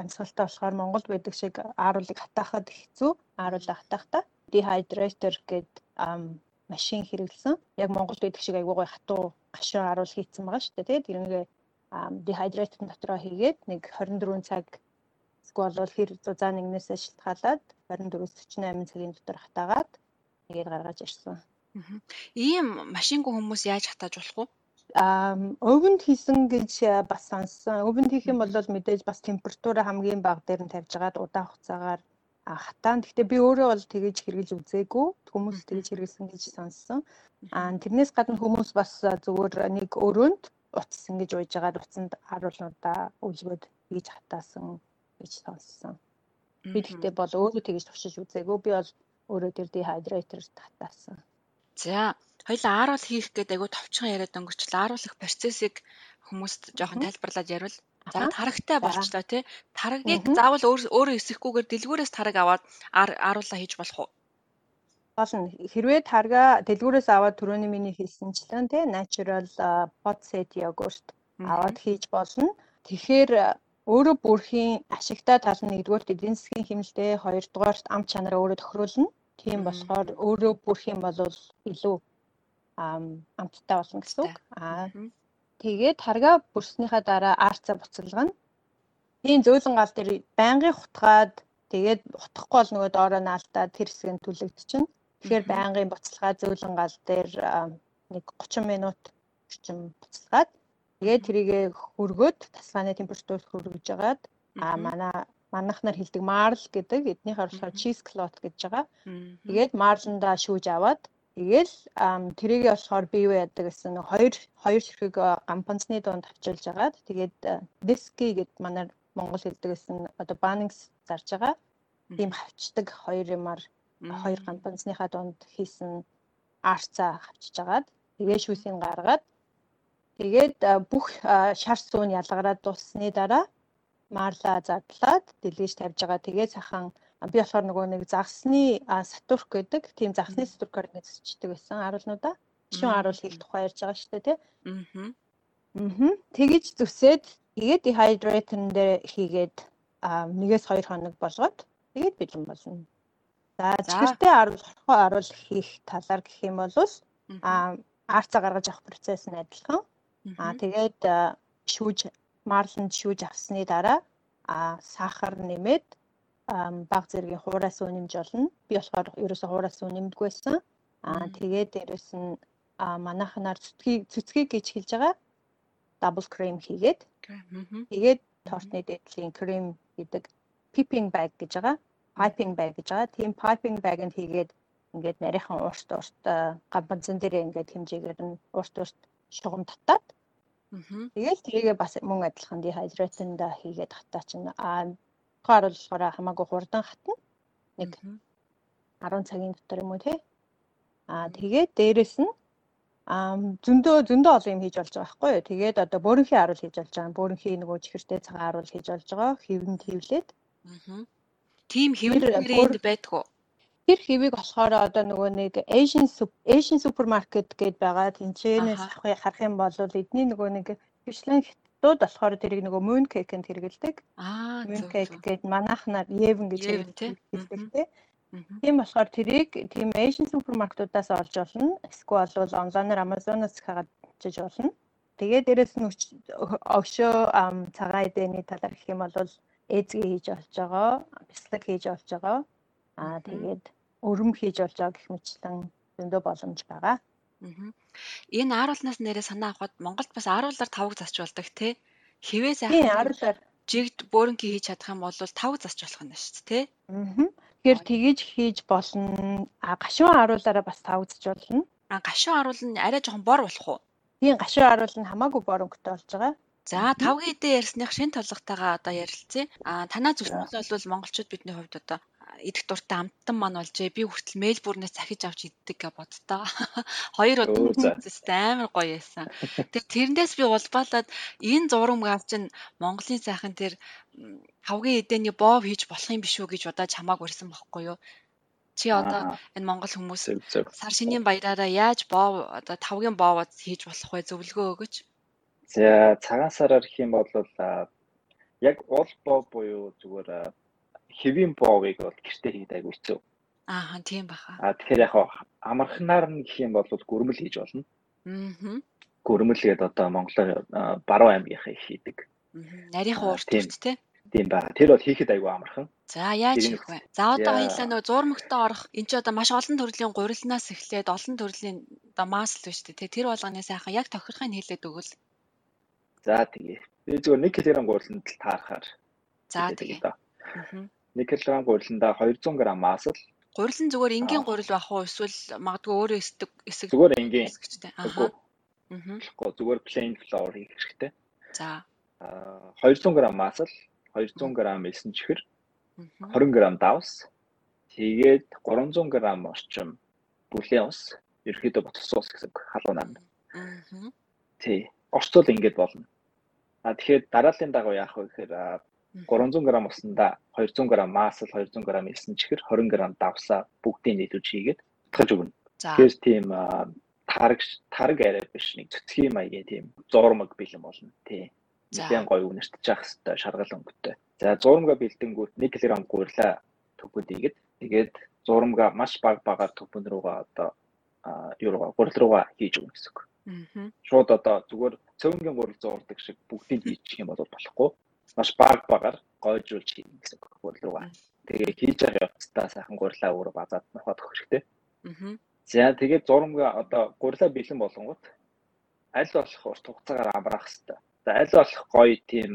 амьсгалтай болохоор Монголд байдаг шиг аруулыг хатаахад хэцүү. Аруулаа хатаахта dehydrator гэд машин хэрэглэсэн. Яг Монголд байдаг шиг айгүй гоё хатуу гашуун аруул хийцэн байгаа шүү дээ. Тэгээд тэрнгээ dehydrated дотроо хийгээд нэг 24 цаг эсвэл бол хэр зузаан нэгнээс шилтгаалаад 24-48 цагийн дотор хатаагаад тэгээд гаргаж ирсэн. Ийм машингүй хүмүүс яаж хатааж болох вэ? Аа өвөнд хийсэн гэж бас сонссон. Өвөнд хийх юм бол мэдээж бас температура хамгийн бага дээр нь тавьж агаад удаан хугацаагаар хатаан. Гэхдээ би өөрөө бол тэгэж хэрэгжилж үзээгүй. Хүмүүс тэгэж хэрэгэлсэн гэж сонссон. Аа тэрнээс гадна хүмүүс бас зүгээр нэг өрөөнд утас ингэж ууж агаад утсанд харуулнуудаа үлгөөд хийж хатаасан гэж сонссон. Би тэгтээ бол өөрөө тэгэж туршиж үзээгүй. Би бол өөрөө тэр dehydrator татаасан. За, хоёлаа ааруул хийх гэдэг айгу товчхон яриад өнгөрчлөө. Ааруулах процессыг хүмүүст жоохон тайлбарлаад ярил. За тарагтай болчлоо тий. Тарагийг заавал өөрөө эсэхгүйгээр дэлгүүрээс тараг аваад ааруулаа хийж болох уу? болно. Хэрвээ тарга дэлгүүрээс аваад түрүүний миний хэлсэнчлэн тий natural pot set yogurt аваад хийж болно. Тэгэхээр өөрөө бүрхийн ашигтай тал нь нэгдүгээр эдийн засгийн хэмнэлтэй, хоёрдугаарт ам чанараа өөрөө тохируулна. Тийм болохоор өөрөө бүрх юм бол илүү амттай болно гэсэн үг. Аа тэгээд тарга бүрснийхаа дараа арцаа буцалгана. Тийм зөөлөн гал дээр байнгын хутгаад тэгээд утахгүй бол нөгөө доороо наалтаад тэр хэсэг нь түлэгдчихнэ. Тэгэхээр байнгын буцалгаа зөөлөн гал дээр нэг 30 минут орчим буцалгаад тэгээд тэрийгэ хөргөөд тасгааны температурт хөргөж жагаад а манай манайхнаар хэлдэг марл гэдэг эднийхээр болохоор cheese cloth гэж байгаа. Тэгээд марландаа шүүж аваад Тэгэл тэрийгээ болохоор бие яадаг гэсэн нэг хоёр хоёр ширхэг гампанцны дунд авчилж агаад тэгээд диски гэд манай Монгол хэлдэг гэсэн одоо банингс зарж байгаа. Тийм хавчдаг хоёр юмар хоёр гампанцныхаа дунд хийсэн арцаа хавчиж агаад тэгээ шүүсийг гаргаад тэгээд бүх шар суун ялгараад дуусны дараа марла задлаад дэлгэж тавьж байгаа. Тэгээд сайхан би болохоор нөгөө нэг загсны сатурк гэдэг тийм загсны сатуркаар нэзчдэг байсан харуулнуудаа. Шин харуул хэл тухай ярьж байгаа шүү дээ тий. Аа. Аа. Тэгэж зүсээд тэгээд dehydrator дээр хийгээд нэгээс 2 хоног болгоод тэгээд бэлэн болно. За чихэртэй харуул хорхоо харуул хийх талаар гэх юм бол аа арцаа гаргаж авах процесс нь адилхан. Аа тэгээд шүүж марланд шүүж авсны дараа а сахар нэмээд баг зэргийн хуураас үнэмж олно. Би болохоор ерөөсө хуураас үнэмдэггүй байсан. Аа тэгээд дээрэс нь манайхнаар цэцгийг цэцгийг гэж хэлж байгаа дабл крем хийгээд тэгээд тортны дээдлийн крем гэдэг piping bag гэж байгаа. Piping bag гэж байгаа. Тийм piping bag-нд хийгээд ингээд нарийнхан урт урт гамбанцэн дээр ингээд хэмжээгээр нь урт урт шугам татаад Тэгэл тэрийгээ бас мөн адилхан dehydrated хийгээд хатаа чинь аа тухайн харуул болохоор хамаагүй хурдан хатна. Нэг 10 цагийн дотор юм уу те. Аа тэгээд дээрэс нь аа зөндөө зөндөө олон юм хийж болж байгаа байхгүй юу. Тэгээд одоо бөөрөнхийн харуул хийж болж байгаа. Бөөрөнхийн нөгөө чихэртэй цагаан харуул хийж болж байгаа. Хэвэн твлээд. Аа. Тим хэвэн твлээд байдгүй. Тэр хэвийг болохоор одоо нөгөө нэг Asian Asian supermarket гэдээ байгаа. Тэнцэнээс харах юм бол эдний нөгөө нэг хвшлэн хятадууд болохоор тэрийг нөгөө moon cake-нд хэрэгэлдэг. Аа moon cake гэдэг манайхнаар Yevon гэж хэлдэг тий. Тийм болохоор тэрийг тийм Asian supermarket-уудаас олж олно. Эсвэл бол онлайнаар Amazon-оос хагаад чиж болно. Тэгээ дээрэс нь өгшөө цагаан эдэний талаар гэх юм бол эзгээ хийж олж байгаа, бяцлаг хийж олж байгаа. Аа тэгээд өрөм хийж болж байгаа гэх мэтлэн зөндөө боломж байгаа. Энэ ааруулнаас нэрээ санаа авахад Монголд бас ааруулаар тавг засч болдог тий. Хивээ сайхан. Ааруулаар жигд бөөрөнки хийж чадах юм бол тавг засч болох юм шүү дээ тий. Аа. Тэгэхээр тгийж хийж болно. А гашуун ааруулаараа бас тавг засч болно. А гашуун ааруул нь арай жоохон бор болох уу? Тийм гашуун ааруул нь хамаагүй бор өнгөтэй болж байгаа. За тавгийн эдээ ярьсных шин толготойгоо одоо ярилцъя. А танаа зүснэл бол монголчууд бидний хувьд одоо идэх дуртай амттан маань болжээ. Би хүртэл Мельбурнээс захиж авч иддэг гэж боддоо. Хоёр удаа үзсэн амар гоё байсан. Тэгээ тэрнээс би улбаалаад энэ зураг авч чинь Монголын сайхан тэр хавгийн эдэний боов хийж болох юм биш үү гэж удаа чамааг урьсан бохгүй юу? Чи одоо энэ монгол хүмүүс сар шинийн баяраараа яаж боов одоо тавгийн боовод хийж болох вэ? Зөвлөгөө өгөөч. За цагаан сараар юм бол яг уул боов буюу зүгээр хэвийн боовыг бол гэртээ хийгээд айгу хэцүү. Аа тийм баха. А тэгэхээр яг амархнаар нь гэх юм бол гүрмэл хийж болно. Аа. гөрмөл гээд одоо Монголын баруун аймгийнхаа их хийдэг. Нарийнхан уурт тий. Тийм ба. Тэр бол хийхэд айгүй амархан. За яаж хийх вэ? За одоо хоёлаа нөгөө зурмагтаа орох энэ ч одоо маш олон төрлийн гурилнаас эхлээд олон төрлийн одоо масл биш үү? Тэр болгоны сайхан яг тохирохыг хэлээд өгвөл. За тэгээ. Би зүгээр 1 кг гуриланд л таарахаар. За тэгээ. Аа. 1 кг гуриландаа 200 г масл. Гурилан зүгээр энгийн гурил бах уу эсвэл магадгүй өөрөө эсдэг эсэг зүгээр энгийн эсэгчтэй. Аа. Аа. Зүгээр plain flour хийх хэрэгтэй. За. Аа 200 г масл, 200 г элсэн чихэр, 20 г давс, тэгээд 300 г орчим бүлээн ус, ерөөхдөө ботсон ус гэсэн халуун. Аа. Тий. Орцвол ингэж болно. А тэгэхээр дарааллын дагуу яах вэ гэхээр 300 г усанда 200 г маасл, 200 г элсэн чихэр, 20 г давсаа бүгдийг нийлүүлж хийгээд утгаж өгнө. Тэгэхээр тийм тараг тараг арай биш нэг цэцгийн маягийн тийм зурмаг бэлэн болно. Тий. Нэгэн гоё үнэртэж явах хэвээр шаргал өнгөтэй. За зурмага бэлдэнгүүт 1 кг гурилаа төгөөд игээд тэгээд зурмага маш баг багаар төвпөн рүүгээ одоо юу руугаа гурил руугаа хийж өгнө гэсэн үг. Шууд одоо зүгээр цөөнгийн гурил зуурдаг шиг бүгдийг хийчих юм бол болохгүй. Маш баг багаар гойжуулж хийнэ гэсэн үг гурил руугаа. Тэгээ хийж явах явцдаа сайхан гурилаа өөрөө базаад нохоод өгөх хэрэгтэй. За тэгээд зурмга одоо гурилаа бэлэн болгонгууд аль болох урт хугацаагаар амраах хэрэгтэй. За аль болох гоё тийм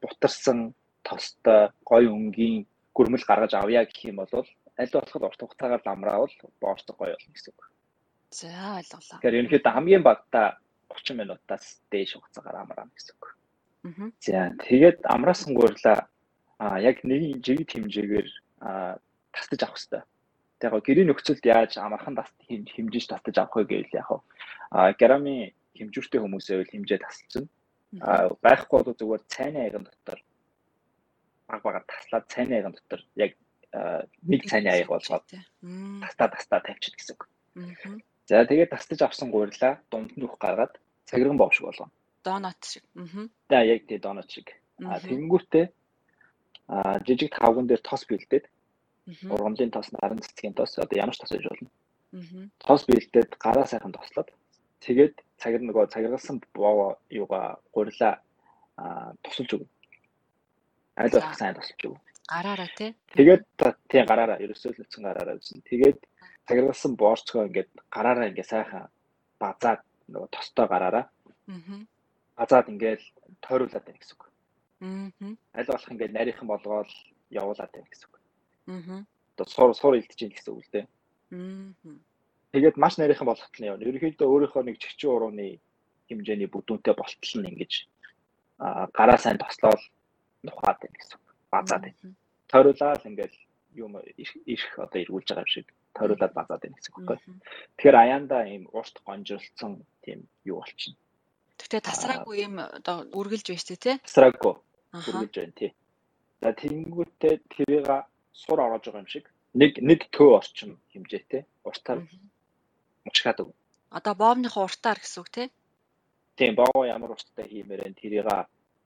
бутарсан тостой гоё өнгийн гөрмөл гаргаж авъя гэх юм бол аль болох урт хугацаагаар амраавал боорцог гоё болно гэсэн үг. За ойлголоо. Тэгэхээр ерөнхийдөө хамгийн багтаа 30 минутаас дээш хугацаагаар амраана гэсэн үг. За тэгээд амраасан гурилаа а яг нэг жиг хэмжээгээр тасдаж авах хэрэгтэй. Тэгээ гэрийн нөхцөлд яаж амархан таст хэмжиж тасдаж авах вэ гэвэл яг а грамын хэмжүүртэй хүмүүсээ бол хэмжээ тасалсан. А байхгүй бол зүгээр цайны аяган дотор баг багаар таслаад цайны аяган дотор яг нэг цайны аяг болгоод тастаа тастаа тавьчих гэсэн үг. За тэгээд тастаж авсан гурилаа дунд нь үх гаргаад цагирган бов шиг болгоно. Донат шиг. Аа. За яг тий донат шиг. А тэгэнгүүтээ а жижиг тавган дээр тос бэлдээд ургамлын тос, наран цэцгийн тос одоо ямар ч тос байж болно. Аа. Тос бэлдээд гараа сайхан тослоод тэгээд цагир нөгөө цагиргалсан боо юугаа гурилаа тусалж өгнө. Айл болох сайн тусалж өгнө. Гараараа тий. Тэгээд тий гараараа ерөөсөө л үтсэн гараараа үзэн. Тэгээд цагиргалсан боорцгоо ингээд гараараа ингээд сайхан базаад нөгөө тостой гараараа. Аа. Базаад ингээд тойруулаад байна гэсэн үг. Аа. Аль болох ингээд нарийнхан болгоол явуулаад байна гэсэн үг. Аа. Одоо сур сур илтэж ийн гэсэн үг л дээ. Аа. Тэгээд маш нарийнхан болгохт нь явна. Ерөнхийдөө өөрийнхөө нэг чигчэн урууны хэмжээний бүдүүнтэй болтол нь ингэж гараа сайн тослоод нухаад байна гэсэн үг. Базаад байна. Тойруулаад ингээд юм ирэх одоо эргүүлж байгаа юм шиг тойруулаад базаад байна гэсэн үг. Тэгэхээр аяанда ийм урт гонжирлцсон тийм юу болчихно. Тэгтээ тасраагүй юм одоо үргэлж байж тээ тий? Тасраагүй. Үргэлж байна тий. За тэнгүүтээ тэрийг сур ороож байгаа юм шиг нэг нэг төө орчим хэмжээтэй уртаар мучгаад өг. Одоо боовныхоо уртаар гэсэн үг тий? Тийм боов ямар урттай хиймээр энэ тэрийг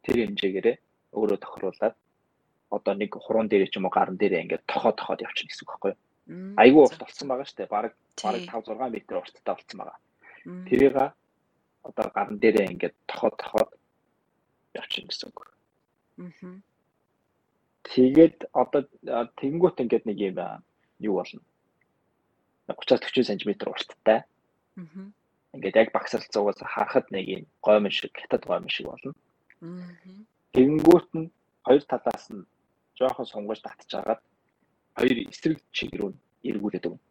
тэр хэмжээгээрээ өөрөө тохируулаад одоо нэг хуруунд дээр ч юм уу гарын дээр ингээд тохоо тохоод явчихна гэсэн үг байхгүй юу? Айгүй урт болсон байгаа шүү дээ. Бараг бараг 5 6 м урттай болсон байгаа. Тэрийг одоо гарн дээрээ ингээд тохоо тохоод явчихна гэсэн үг. Аа. Тэгээд одоо тэгэнгүүт ингээд нэг юм юу болно. 30-40 см урттай. Аа. Ингээд яг багсралцуугаас харахад нэг юм гоймон шиг, хятад гоймон шиг болно. Аа. Тэгэнгүүт нь хоёр талаас нь жоохон сунгаж татчихагаад хоёр эсрэг чиг рүү эргүүлээд өгнө.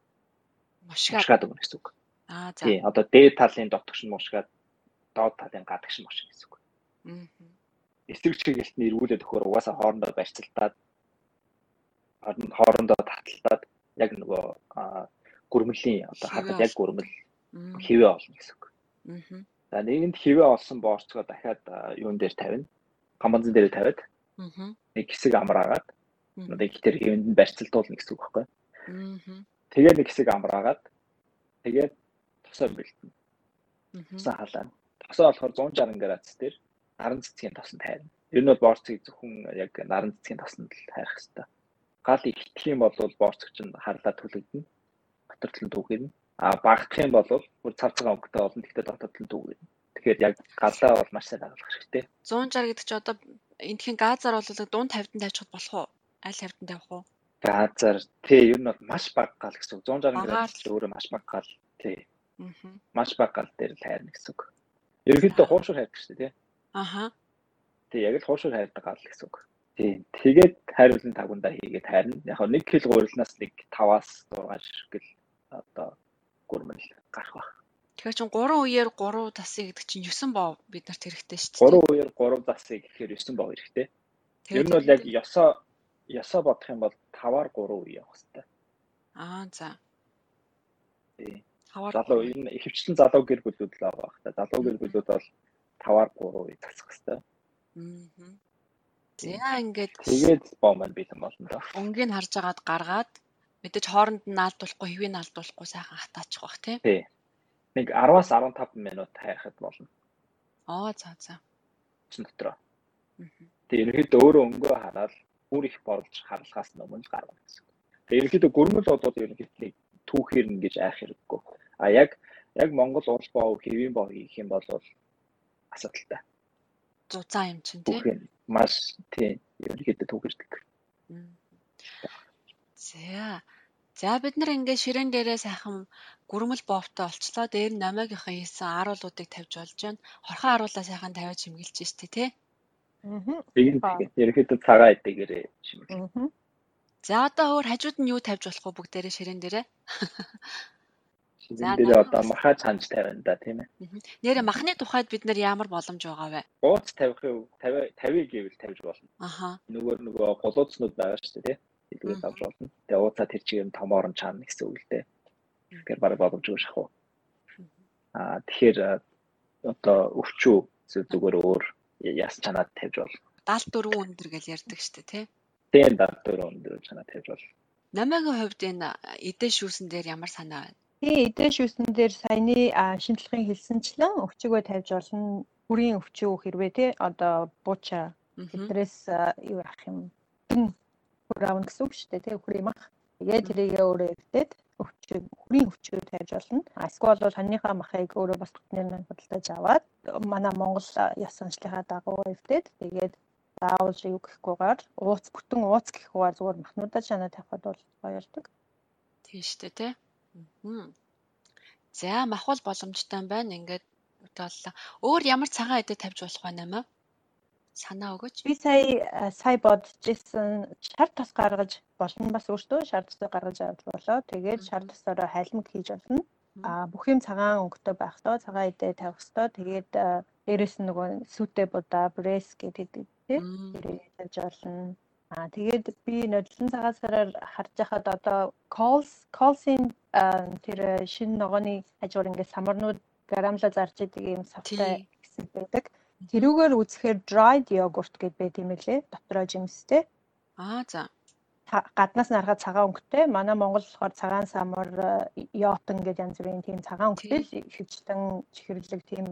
Мушгаад өгнө гэсэн үг. Аа за. Тий, одоо дээд талын дотогш нь мушгаад доод талын гадагш мушгах гэсэн үг. Аа. Эсрэг чигэлт нь эргүүлээд өгөхөөр угаасаа хоорондоо барьцалтаад хоорондоо таталтаад яг нөгөө гүрмэлийн одоо хатад яг гүрмэл хэвээ олно гэсэн үг. Аа. За нэгэнд хэвээ олсон боорцгоо дахиад юун дээр тавина. Гамбанзан дээр тавиад. Аа. Нэг хэсэг амраагаад Одоо ихтер хэвэнд нь барьцалтуулна гэсэн үг байхгүй. Аа. Тэгээд нэг хэсэг амраагаад тэгээд тосоо бэлтэнэ. Тосоо халаана. Тосоо болохоор 160 градус дээр наран цэцгийн тосонд хайрна. Ер нь бол борцыг зөвхөн яг наран цэцгийн тосонд л хайх хэрэгтэй. Гал ихтлэх юм бол борцог чинь харлаа түлэгдэнэ. Батартлан түүхэрнэ. А багтах юм бол бүр цав цагаан өнгөтэй болно. Тэгтээ дотоод нь дүүгэн. Тэгэхээр яг гадаа бол маш сайн дагалах хэрэгтэй. 160 гэдэг чи одоо эндхийн газар бол дунд 50-д тавьчихад болох уу? Аль 50-д тавих уу? Газар тий ер нь бол маш бага гал гэсэн үг. 160 градус өөрөө маш бага гал тий. Аа. Маш бага гал дээр л хайрна гэсэн үг. Ерөнхийдөө хууршуур хайрдаг шүү дээ тий. Аха. Тий яг л хууршуур хайрдаг гал гэсэн үг. Тий. Тэгээд хайруулан тагундаа хийгээд хайрна. Яг нэг кил гурилнаас нэг 5-аас 6 ширхгэл одоо гурмал гарах баг. Тэгэхээр чин 3 үеэр 3 засыг гэдэг чинь 9 боо бид нарт хэрэгтэй шүү дээ. 3 үеэр 3 засыг гэхээр 9 боо хэрэгтэй. Ер нь бол яг ёсоо ёсоо бодох юм бол 5-аар 3 үе явах хэрэгтэй. Аа за. Тий. Залуу нь ихэвчлэн залуу гэр бүлүүд л байх та. Залуу гэр бүлүүд бол 5-аар 3 үе засах хэрэгтэй. Аа. За ингээд тэгээд боо маань юм болно да. Өнгийг харж агаад гаргаад мэдээж хооронд нь наалдуулахгүй хэвийг наалдуулахгүй сайхан хатаачих бах тий. Тий. Нэг 10-аас 15 минут хайхад болно. Аа за за. Чин дотроо. Тэгээ ерөнхийдөө өөрөө өнгөө хараад бүр их борлож харлахаас өмнө л гаргана гэсэн. Тэгээ ерөнхийдөө гөрмөл бодоод ерөнхийдөө түүхээр нь гэж айх хэрэггүй. А яг яг Монгол уул боо хэвийн боо хийх юм бол асуудалтай. Зузаан юм чинь тий. Маш тий ерөнхийдөө түүхэрдэг. За. За бид нар ингээд ширээн дээрээ сайхан гүрмэл боовтой олчлоо. Дээр нь намаагийнхаа хийсэн аруулуудыг тавьж болж байна. Хорхон аруулаа сайхан тавиад чимгэлж штэ тий. Аа. Тэгээд ерөөхдөө цагаа эдгээрээ чимгэлж. За одоо өөр хажууд нь юу тавьж болох вэ бүгдээрээ ширээн дээрээ? За дээр одоо махаа цанж тавина да тийм ээ. Нэрэ махны тухайд бид нар ямар боломж байгаа вэ? Ууц тавих 50 50 гэвэл тавьж болно. Аха. Нөгөө нөгөө голооцнууд байгаа шүү дээ тийм хэлгээд авч болно. Тэгээ ууцаа тэр чигээр нь томоор нь чаана гэсэн үг л дээ. Тэгэхээр бараг боломжгүй шахав. Аа тэгэхээр одоо өвчүү зүгээр өөр яс чанаад тавьж бол. 74 өндөр гэж ярьдаг шүү дээ тий. Тийм 74 өндөр чанаа тавьж бол. Намайгийн хувьд энэ эдэ шүүсэн дээр ямар санаа байна? Тий эдэ шүүсэн дээр саяны шинжилгээн хэлсэнчлэн өвчгөө тавьж болно. Бүрийн өвчөө хэрвээ тий одоо бууча эдрээс юу ах юм хурав гэсэн үг шүү дээ тий хүрээ мах. Тэгээд тэрийгээ өөрөө эвдээд өвчөө хүрийн өвчөө тавьж болно. Эсвэл бол хоньныхаа махыг өөрөө бас бүтнээр нь худалдаж аваад манай Монгол яс санчлалынхаа дагуу эвдээд тэгээд заавал юу гэхгүйгээр ууц бүтэн ууц гэхгүйгээр зүгээр махнуудаа шанаа тавихад бол гоёлдог. Тийм шүү дээ тий. За махвал боломжтой юм байна. Ингээд бодлоо. Өөр ямар цагаан эдэ тавьж болох байна юм аа? санаа өгөөч. Би сая сая бодож ирсэн шар тас гаргаж болно бас өөртөө шар тасыг гаргаж авч болоо. Тэгээд шар тасаараа хайлмаг хийж болно. А бүх юм цагаан өнгөтэй байх тоо цагаан идэ тавих ёстой. Тэгээд дээрэс нь нөгөө сүтэ будаа брес гэдэг тийм тэрийг тавьж болно. А тэгээд би нодлон цагаасараар харж байхад одоо calls calls-ийн тэр шинэ ногооны хажуур ингээд самарнууд грамла зарж идэг юм савтай гэсэн байдаг. Тэрүүгээр үзэхээр dried yogurt гэд байт юм лээ. Дотроо жимстэй. Аа за. Гаднаас нь харахад цагаан өнгөтэй. Манай Монгол болохоор цагаан самар, йотон гэдэг янз бүрийн тийм цагаан өнгөтэй л ихэвчлэн чихэрлэг тийм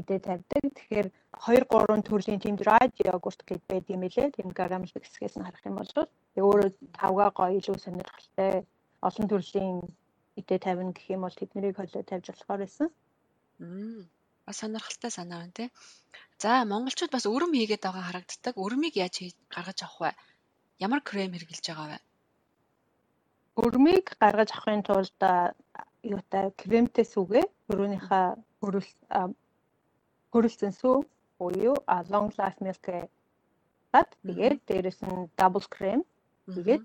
идэ тавьдаг. Тэгэхээр 2 3 төрлийн тийм dried yogurt гэд байт юм лээ. Тийм грамл хэсгээс нь харах юм бол өөрөө тавгаа гоё илүү сонирхолтой олон төрлийн идэ тавина гэх юм бол тэднийг холио тавьж болохоор байсан. Мм бас сонирхолтой санаа байна тий. За монголчууд бас өрөм хийгээд байгаа харагддаг. Өрмийг яаж гаргаж авах вэ? Ямар крем хэрглэж байгаа вэ? Өрмийг гаргаж авахын тулд юутай кремтэй сүгэ өрөөнийхөө хөрөл хөрөлцөн сүү буюу long life milk гад тэгээд дээрэс нь double cream. Тэгээд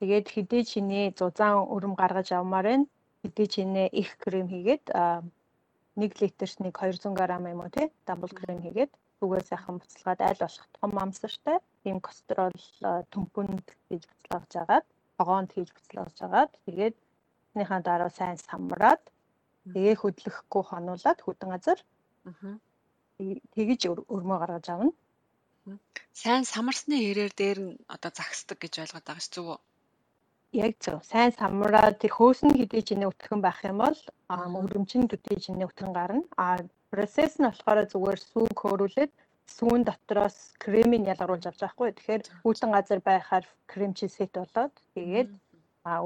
тэгээд хэдий чиний зузаан өрөм гаргаж авмаар байна. Хэдий чиний их крем хийгээд 1 литрт нэг 200 г юм уу тий? Дабл крем хийгээд түгээ сайхан буцалгаад аль болох том амсартай тийм кострол төмпөнд хийж буцалгаж агаад тогоонд хийж буцалгаж агаад тэгээд энийхээ дараа сайн самраад тэгээ хөдлөхгүй хонуулаад хөдөн газар тэгэж өрмөө гаргаж авна. Сайн самарсны хэрээр дээр нь одоо загсдаг гэж ойлгоод байгаа ш зүг үү? Яг зөв. Сайн самраа тэр хөөсөн хэдий чинээ өтгөн байх юм бол өрөмчин төдий чинээ өтгөн гарна. А процесс нь болохоор зүгээр сүүг хөөрүүлээд сүүн дотроос кремийг ялгаруулж авч байхгүй. Тэгэхээр үүдэн газар байхаар крем чи сет болоод тэгээд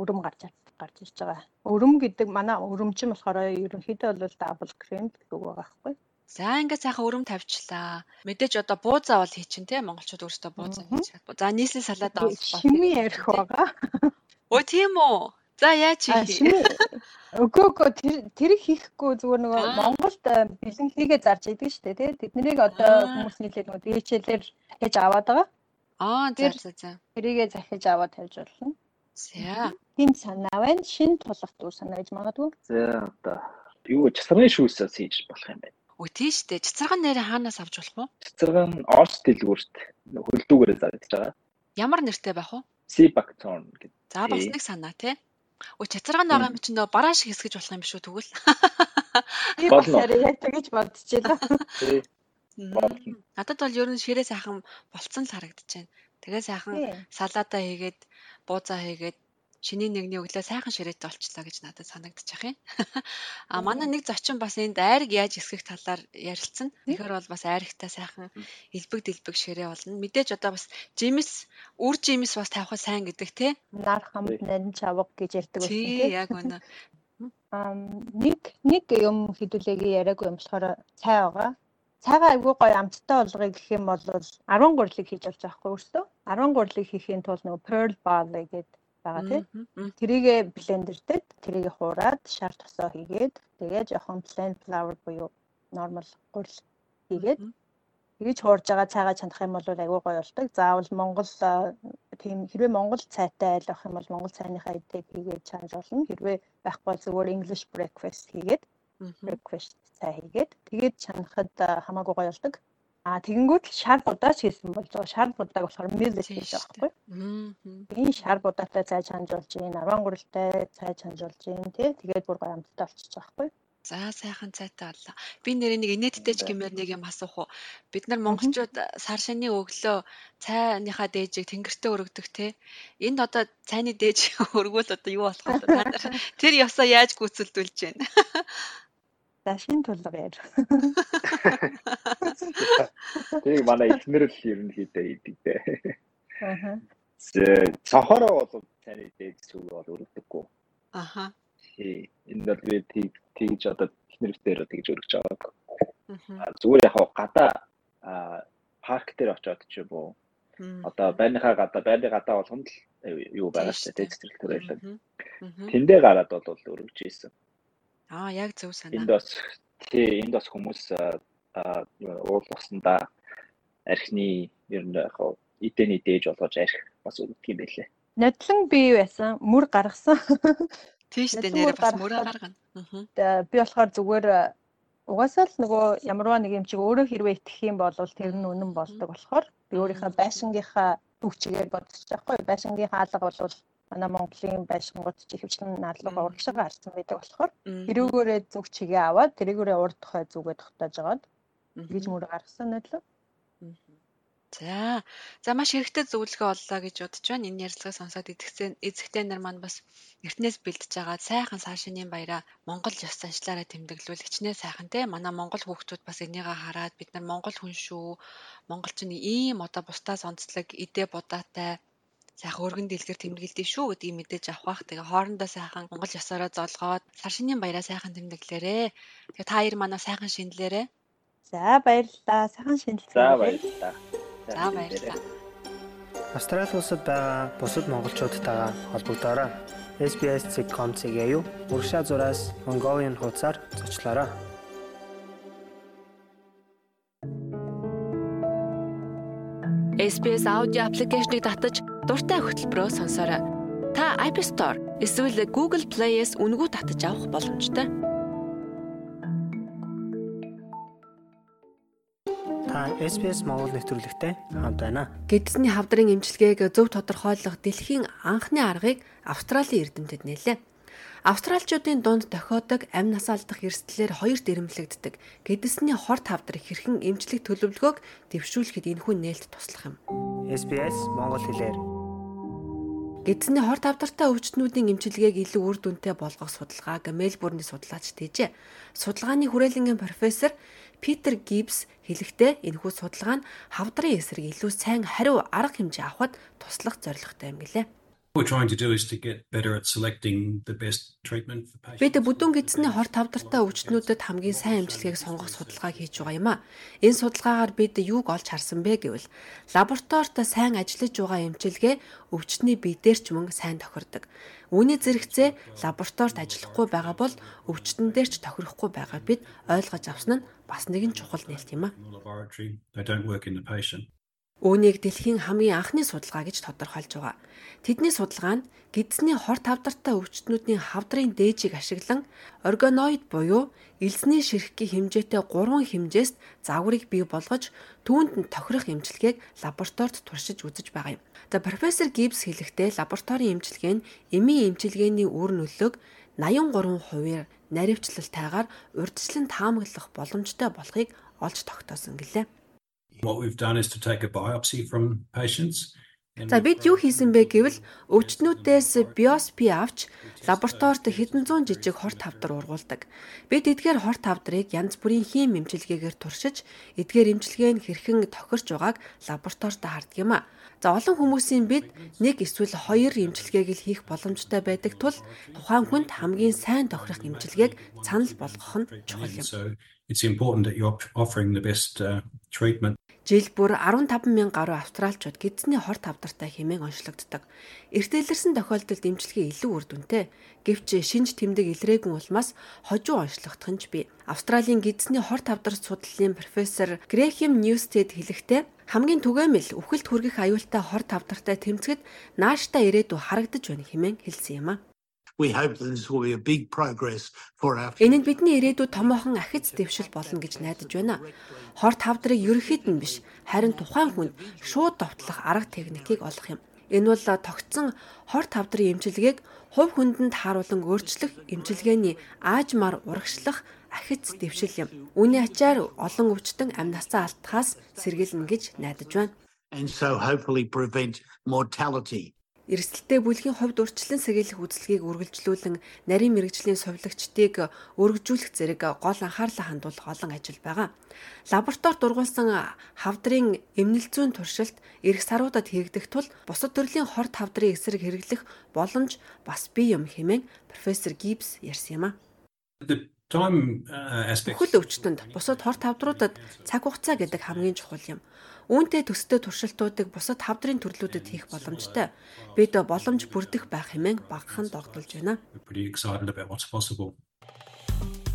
өрөм гарч гарч ирж байгаа. Өрөм гэдэг манай өрөмчин болохоор ерөнхийдөө бол дабл крем гэдэг үг байгаа байхгүй. За ингээд сайхан өрөм тавьчлаа. Мэдээж одоо буузаа бол хий чин тий монголчууд өөрсдөө буузаа хийж чаддаг. За нийслэл салаад авах шими ярих байгаа. Өө тийм үү? За яаж хийх? Үгүй үгүй тэр хийхгүй зүгээр нөгөө Монголд э, бэлэн хийгээ зарж идэг шүү дээ тий. Тэднийг одоо хүмүүс нийлээд нөгөө DHL-ээр хийж аваад байгаа. Аа за за за. Тэрийгээ захиж аваад тавьж болно. За. Тийм санаа байна. Шин тулах дүр санаа гэж магадгүй. За одоо юу чацрын шүүсээс хийж болох юм байна. Үгүй тийм шүү дээ. Цэцэрхэн нэрээ хаанаас авч болох вэ? Цэцэрхэн Орс дэлгүүрт хөлдүүгээрээ зарагдаж байгаа. Ямар нэртэй байх вэ? Сибакторн гэдэг. За бас нэг санаа тий. Өө чацаргаан байгаа юм чинь нөө бараа шиг хэсгэж болох юм биш үү тэгвэл. Би басаар яг тэгэж бодчихлоо. Надад бол ер нь ширээ сайхан болцсон л харагдаж байна. Тэгээ сайхан салаата хийгээд буузаа хийгээд шиний нэгний өглөө сайхан ширээтэй болчлаа гэж надад санагдчих юм. А манай нэг зочин бас энд айрыг яаж эсгэх талаар ярилцсан. Тэгэхээр бол бас айрагтай сайхан элбэг дэлбэг ширээ болно. Мэдээж одоо бас жимс үр жимс бас тавих сайн гэдэг те. Нар хамт нарийн чавга гэж ярьдаг байсан те. Яг үнэ. Аа нэг нэг юм хэдүүлээгээ яриаггүй юм болохоор цай байгаа. Цайгаа айгүй гоё амттай болгоё гэх юм бол 13-ыг хийж болж байгаа хгүй өөртөө. 13-ыг хийхийн тулд нөгөө pearl barley гэдэг байгаа тийм. Тэрийгэ блендертэд тэрийг хуураад шар тосоо хийгээд тэгээ жоохон plain flour буюу normal гурил хийгээд тэгэж хуурж байгаа цайгаа чандах юм бол айгүй гоё болдог. Заавал Монгол тийм хэрвээ Монгол цайтай айл авах юм бол Монгол цайныхаа эдийг хийгээд чанж болно. Хэрвээ байхгүй зүгээр English breakfast хийгээд breakfast цай хийгээд тэгээд чанахад хамаагүй гоё болдог. Аа тэгэнгүүт л шар будаач хийсэн бол зоо шар будааг болохоор millet гэж байгаа байхгүй. Энэ шар будаатай цай чанжуулж ийн 13-тай цай чанжуулж ийн тий тэгээд бүр гоё амттай болчихж байгаа байхгүй. За сайхан цайтай боллоо. Би нэр нэг инээдтэй ч гэмээр нэг юм асуух уу. Бид нар монголчууд сар шаны өглөө цайныхаа дээжийг тэнгэртээ өргөдөг те. Энд одоо цайны дээж өргөөл одоо юу болох вэ? Тэр ёсоо яаж гүйцэлдүүлж байна? За шин тулга яар. Тэг манай ихнэр л ерөнхийдөө идэг дээ. Аа. Цохороо бол цааны дээд зүг бол өргөдөггүй. Аха. Энэ бол би тийг тэгж одоо ихнэрээр тэгж өргөж байгаа. Аа. Зүгээр яг гадаа парк дээр очиод ч юм уу. Одоо байрныхаа гадаа байрны гадаа болгонд л юу байгаа шүү дээ цэцэрлэгтэр байлаа. Тэндээ гараад бол өргөж ийсэн. Аа яг зөв санаа. Энд бас тий энд бас хүмүүс уул уснда архины ер нь яг эдэний дээж болгож арх бас өгдөг юм байлээ. Нодлон бий байсан мөр гаргасан. Тийш дээ нэрээ бас мөр гаргана. Би болохоор зүгээр угаасаа л нөгөө ямарваа нэг юм чиг өөрөө хэрвээ итгэх юм бол тэр нь үнэн болдог болохоор би өөрийнхөө байшингийнхаа төвчгээр бодчих жоохгүй байшингийнхаа алга бол манай Монголын байшингууд ч ихэвчлэн надлага урагшаага харсан байдаг болохоор тэрүүгээрээ зүг чигээ аваад тэрүүгээрээ урд тохой зүгээ тогтоож агаад гэж мөр гаргасан нэтлээ. За. За маш хэрэгтэй зөвлөгөө оллоо гэж бодож байна. Энэ ярилцлагыг сонсоод эзэгтэй эзэгтэй нар маань бас эртнээс бэлдэж байгаа сайхан саашины баяраа Монгол ёс заншлаараа тэмдэглүүл хичнээн сайхан те. Манай Монгол хүүхдүүд бас энийгээ хараад бид нар Монгол хүн шүү. Монголчин ийм одоо бусдаас онцлог идэ будаатай сайхан өргөн дэлгэр тэмдэглэдэй шүү гэдгийг мэдээж авах. Тэгээ хоорондоо сайхан Монгол ёсороо золгоод сар шинийн баяраа сайхан тэмдэглээрээ. Тэгээ та хоёр манай сайхан шинэлээрээ. За баярлалаа. Сайхан шинэлцгээе. За баярлалаа. За баярлалаа. Австрали улсад байгаа бусад монголчуудтайгаа холбогдоорой. SBS.com.cg юу урагшаа зураас Mongolian хуудасаар зочлоорой. SBS аудио аппликейшнийг татаж дуртай хөтөлбөрөөр сонсоорой. Та App Store эсвэл Google Play-с үнэгүй татаж авах боломжтой. Та SBS Монгол нэвтрүүлэгтэй хамт байна. Гэдэсний хавдрын эмчилгээг зөв тодорхойлох дэлхийн анхны аргыг Австралийн эрдэмтэд нээлээ. Австралчуудын дунд тохиодог амь нас алдах эрсдлээр хоёр дэрэмлэгддэг. Гэдэсний хорт хавдар хэрхэн эмчлэг төлөвлөгөөг дэвшүүлэхэд энэхүү нээлт туслах юм. SBS Монгол хэлээр Гэдсэний хорт хавдартай өвчтнүүдийн эмчилгээг илүү үр дүнтэй болгох судалгааг Мельбурний судлаач дээжээ. Судалгааны хүрээлэнгийн профессор Питер Гибс хэлэхдээ энэхүү судалгаа нь хавдрын эсрэг илүү сайн хариу арга хэмжээ авахд туслах зорилготой юм гэлээ. We're trying to do is to get better at selecting the best treatment for patients. Бид бүдүүн гидсний хор тавдартай өвчтнүүдэд хамгийн сайн эмчилгээг сонгох судалгааг хийж байгаа юм а. Энэ судалгаагаар бид юуг олж харсан бэ гэвэл лабораторид сайн ажиллаж байгаа эмчилгээ өвчтний бие дээр ч мөн сайн тохирдог. Үүний зэрэгцээ лабораторид ажиллахгүй байгаа бол өвчтөн дээр ч тохирохгүй байгааг бид ойлгож авсан нь бас нэгэн чухал нээлт юм а. Үүнийг дэлхийн хамгийн анхны судалгаа гэж тодорхойлж байгаа. Тэдний судалгаа нь гидсний хор тавдартай өвчтнүүдийн хавдрын дээжийг ашиглан органоид буюу элсний ширхгийн хэмжээтэй 3 хэмжээст загварыг бий болгож түүнд нь тохирох эмчилгээг лабораторид туршиж үзэж байгаа юм. За профессор Гибс хэлэхдээ лабораторийн эмчилгээ нь эмийн эмчилгээний үр нөлөөг 83%-аар наривчлалтайгаар урьдчилан таамаглах боломжтой болохыг олж тогтоосон гэлээ. What we've done is to take a biopsy from patients За бид юу хийсэн бэ гэвэл өвчтнүүдээс биопси авч лабораторид хэдэн зуун жижиг хорт тавдар ургуулдаг. Бид эдгээр хорт тавдрыг янз бүрийн хим эмчилгээгээр туршиж, эдгээр эмчилгээ нь хэрхэн тохирч байгааг лабораторид хардаг юм а. За олон хүмүүсийн бид нэг эсвэл хоёр эмчилгээг л хийх боломжтой байдаг тул тухайн хүнд хамгийн сайн тохирох эмчилгээг санал болгох нь чухал юм. It's important that you're offering the best uh, treatment Жил бүр 15 мянга гаруй австралчууд гидсний хор тавдартай хэмээн онцлогддог. Эртэлэрсэн тохиолдолд эмчилгээ илүү үр дүнтэй. Гэвч шинж тэмдэг илрээгүй улмаас хожуу онцлогдох нь ч бий. Австралийн гидсний хор тавдар судлалын профессор Грэхэм Ньюстед хэлэхдээ хамгийн түгээмэл үхэлд хүргэх аюултай хор тавдартай тэмцэхэд нааштай ирээдүй харагдаж байна хэмээн хэлсэн юм а. Энэ нь бидний ирээдүйд томоохон ахиц дэвшил болно гэж найдаж байна. Хор тавдрыг ерөөхдөө нь биш, харин тухайн хүнд шууд довтлох арга техникийг олох юм. Энэ бол тогтсон хор тавдрын эмчилгээг хувь хүндэнд хааруулан өөрчлөх эмчилгээний аажмаар урагшлах ахиц дэвшил юм. Үүний ачаар олон өвчтөн амь насаа алдахаас сэргийлнэ гэж найдаж байна. And so hopefully prevent mortality. Эрсдэлтэй бүлгийн хувьд урьдчилан сэргийлэх үзлэгийг үргэлжлүүлэн нарийн мэрэгжлийн сувилагчдыг өргөжүүлэх зэрэг гол анхаарлаа хандуулах олон ажил байгаа. Лабораторид дургуулсан хавдрын эмнэлзүүн туршилт эрх саруудад хийгдэх тул бусад төрлийн хор тавдрын эсрэг хэрэглэх боломж бас бий юм хэмээн профессор Гибс ярьсан юм а. Бүхэл өвчтөнд бусад хор тавдруудад цаг хугацаа гэдэг хамгийн чухал юм. Үүнтэй төстэй туршилтуудыг бусад хавдрын төрлүүдэд хийх боломжтой. Бид боломж бүрдэх байх хэмээн багахан догдолж байна.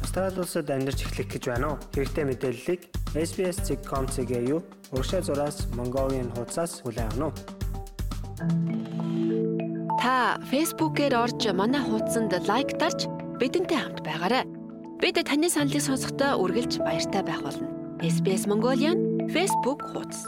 Австрали улсад амьдарч эхлэх гэж байна уу? Хэрэгтэй мэдээллийг SBS.com.cg юу? Уршаа зураас Mongolian хуудасаас хүлээн авах нь. Та Facebook-ээр орж манай хуудсанд лайк дарж бидэнтэй хамт байгаарай. Бид таны саналыг сонсохдоо үргэлж баяртай байх болно. SBS Mongolian Facebook хуудас.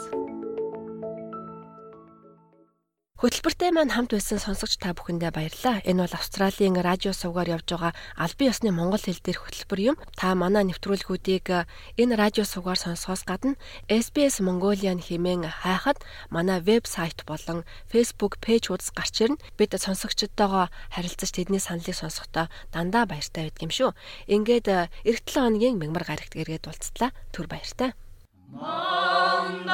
Хөтөлбөртэй маань хамт байсан сонсогч та бүхэндээ баярлалаа. Энэ бол Австралийн радио сувгаар явж байгаа албан ёсны монгол хэл дээрх хөтөлбөр юм. Та манай нэвтрүүлгүүдийг энэ радио сувгаар сонсохоос гадна SBS Mongolian хэмээн хайхад манай вебсайт болон Facebook пэйж хуудас гарч ирнэ. Бид сонсогчдтойгоо харилцаж тэдний саналыг сонсохдоо дандаа баяртай байдаг юм шүү. Ингээд эх 7 хоногийн мягмар гарагт эргээд уулзлаа. Түр баяртай. Mandacela.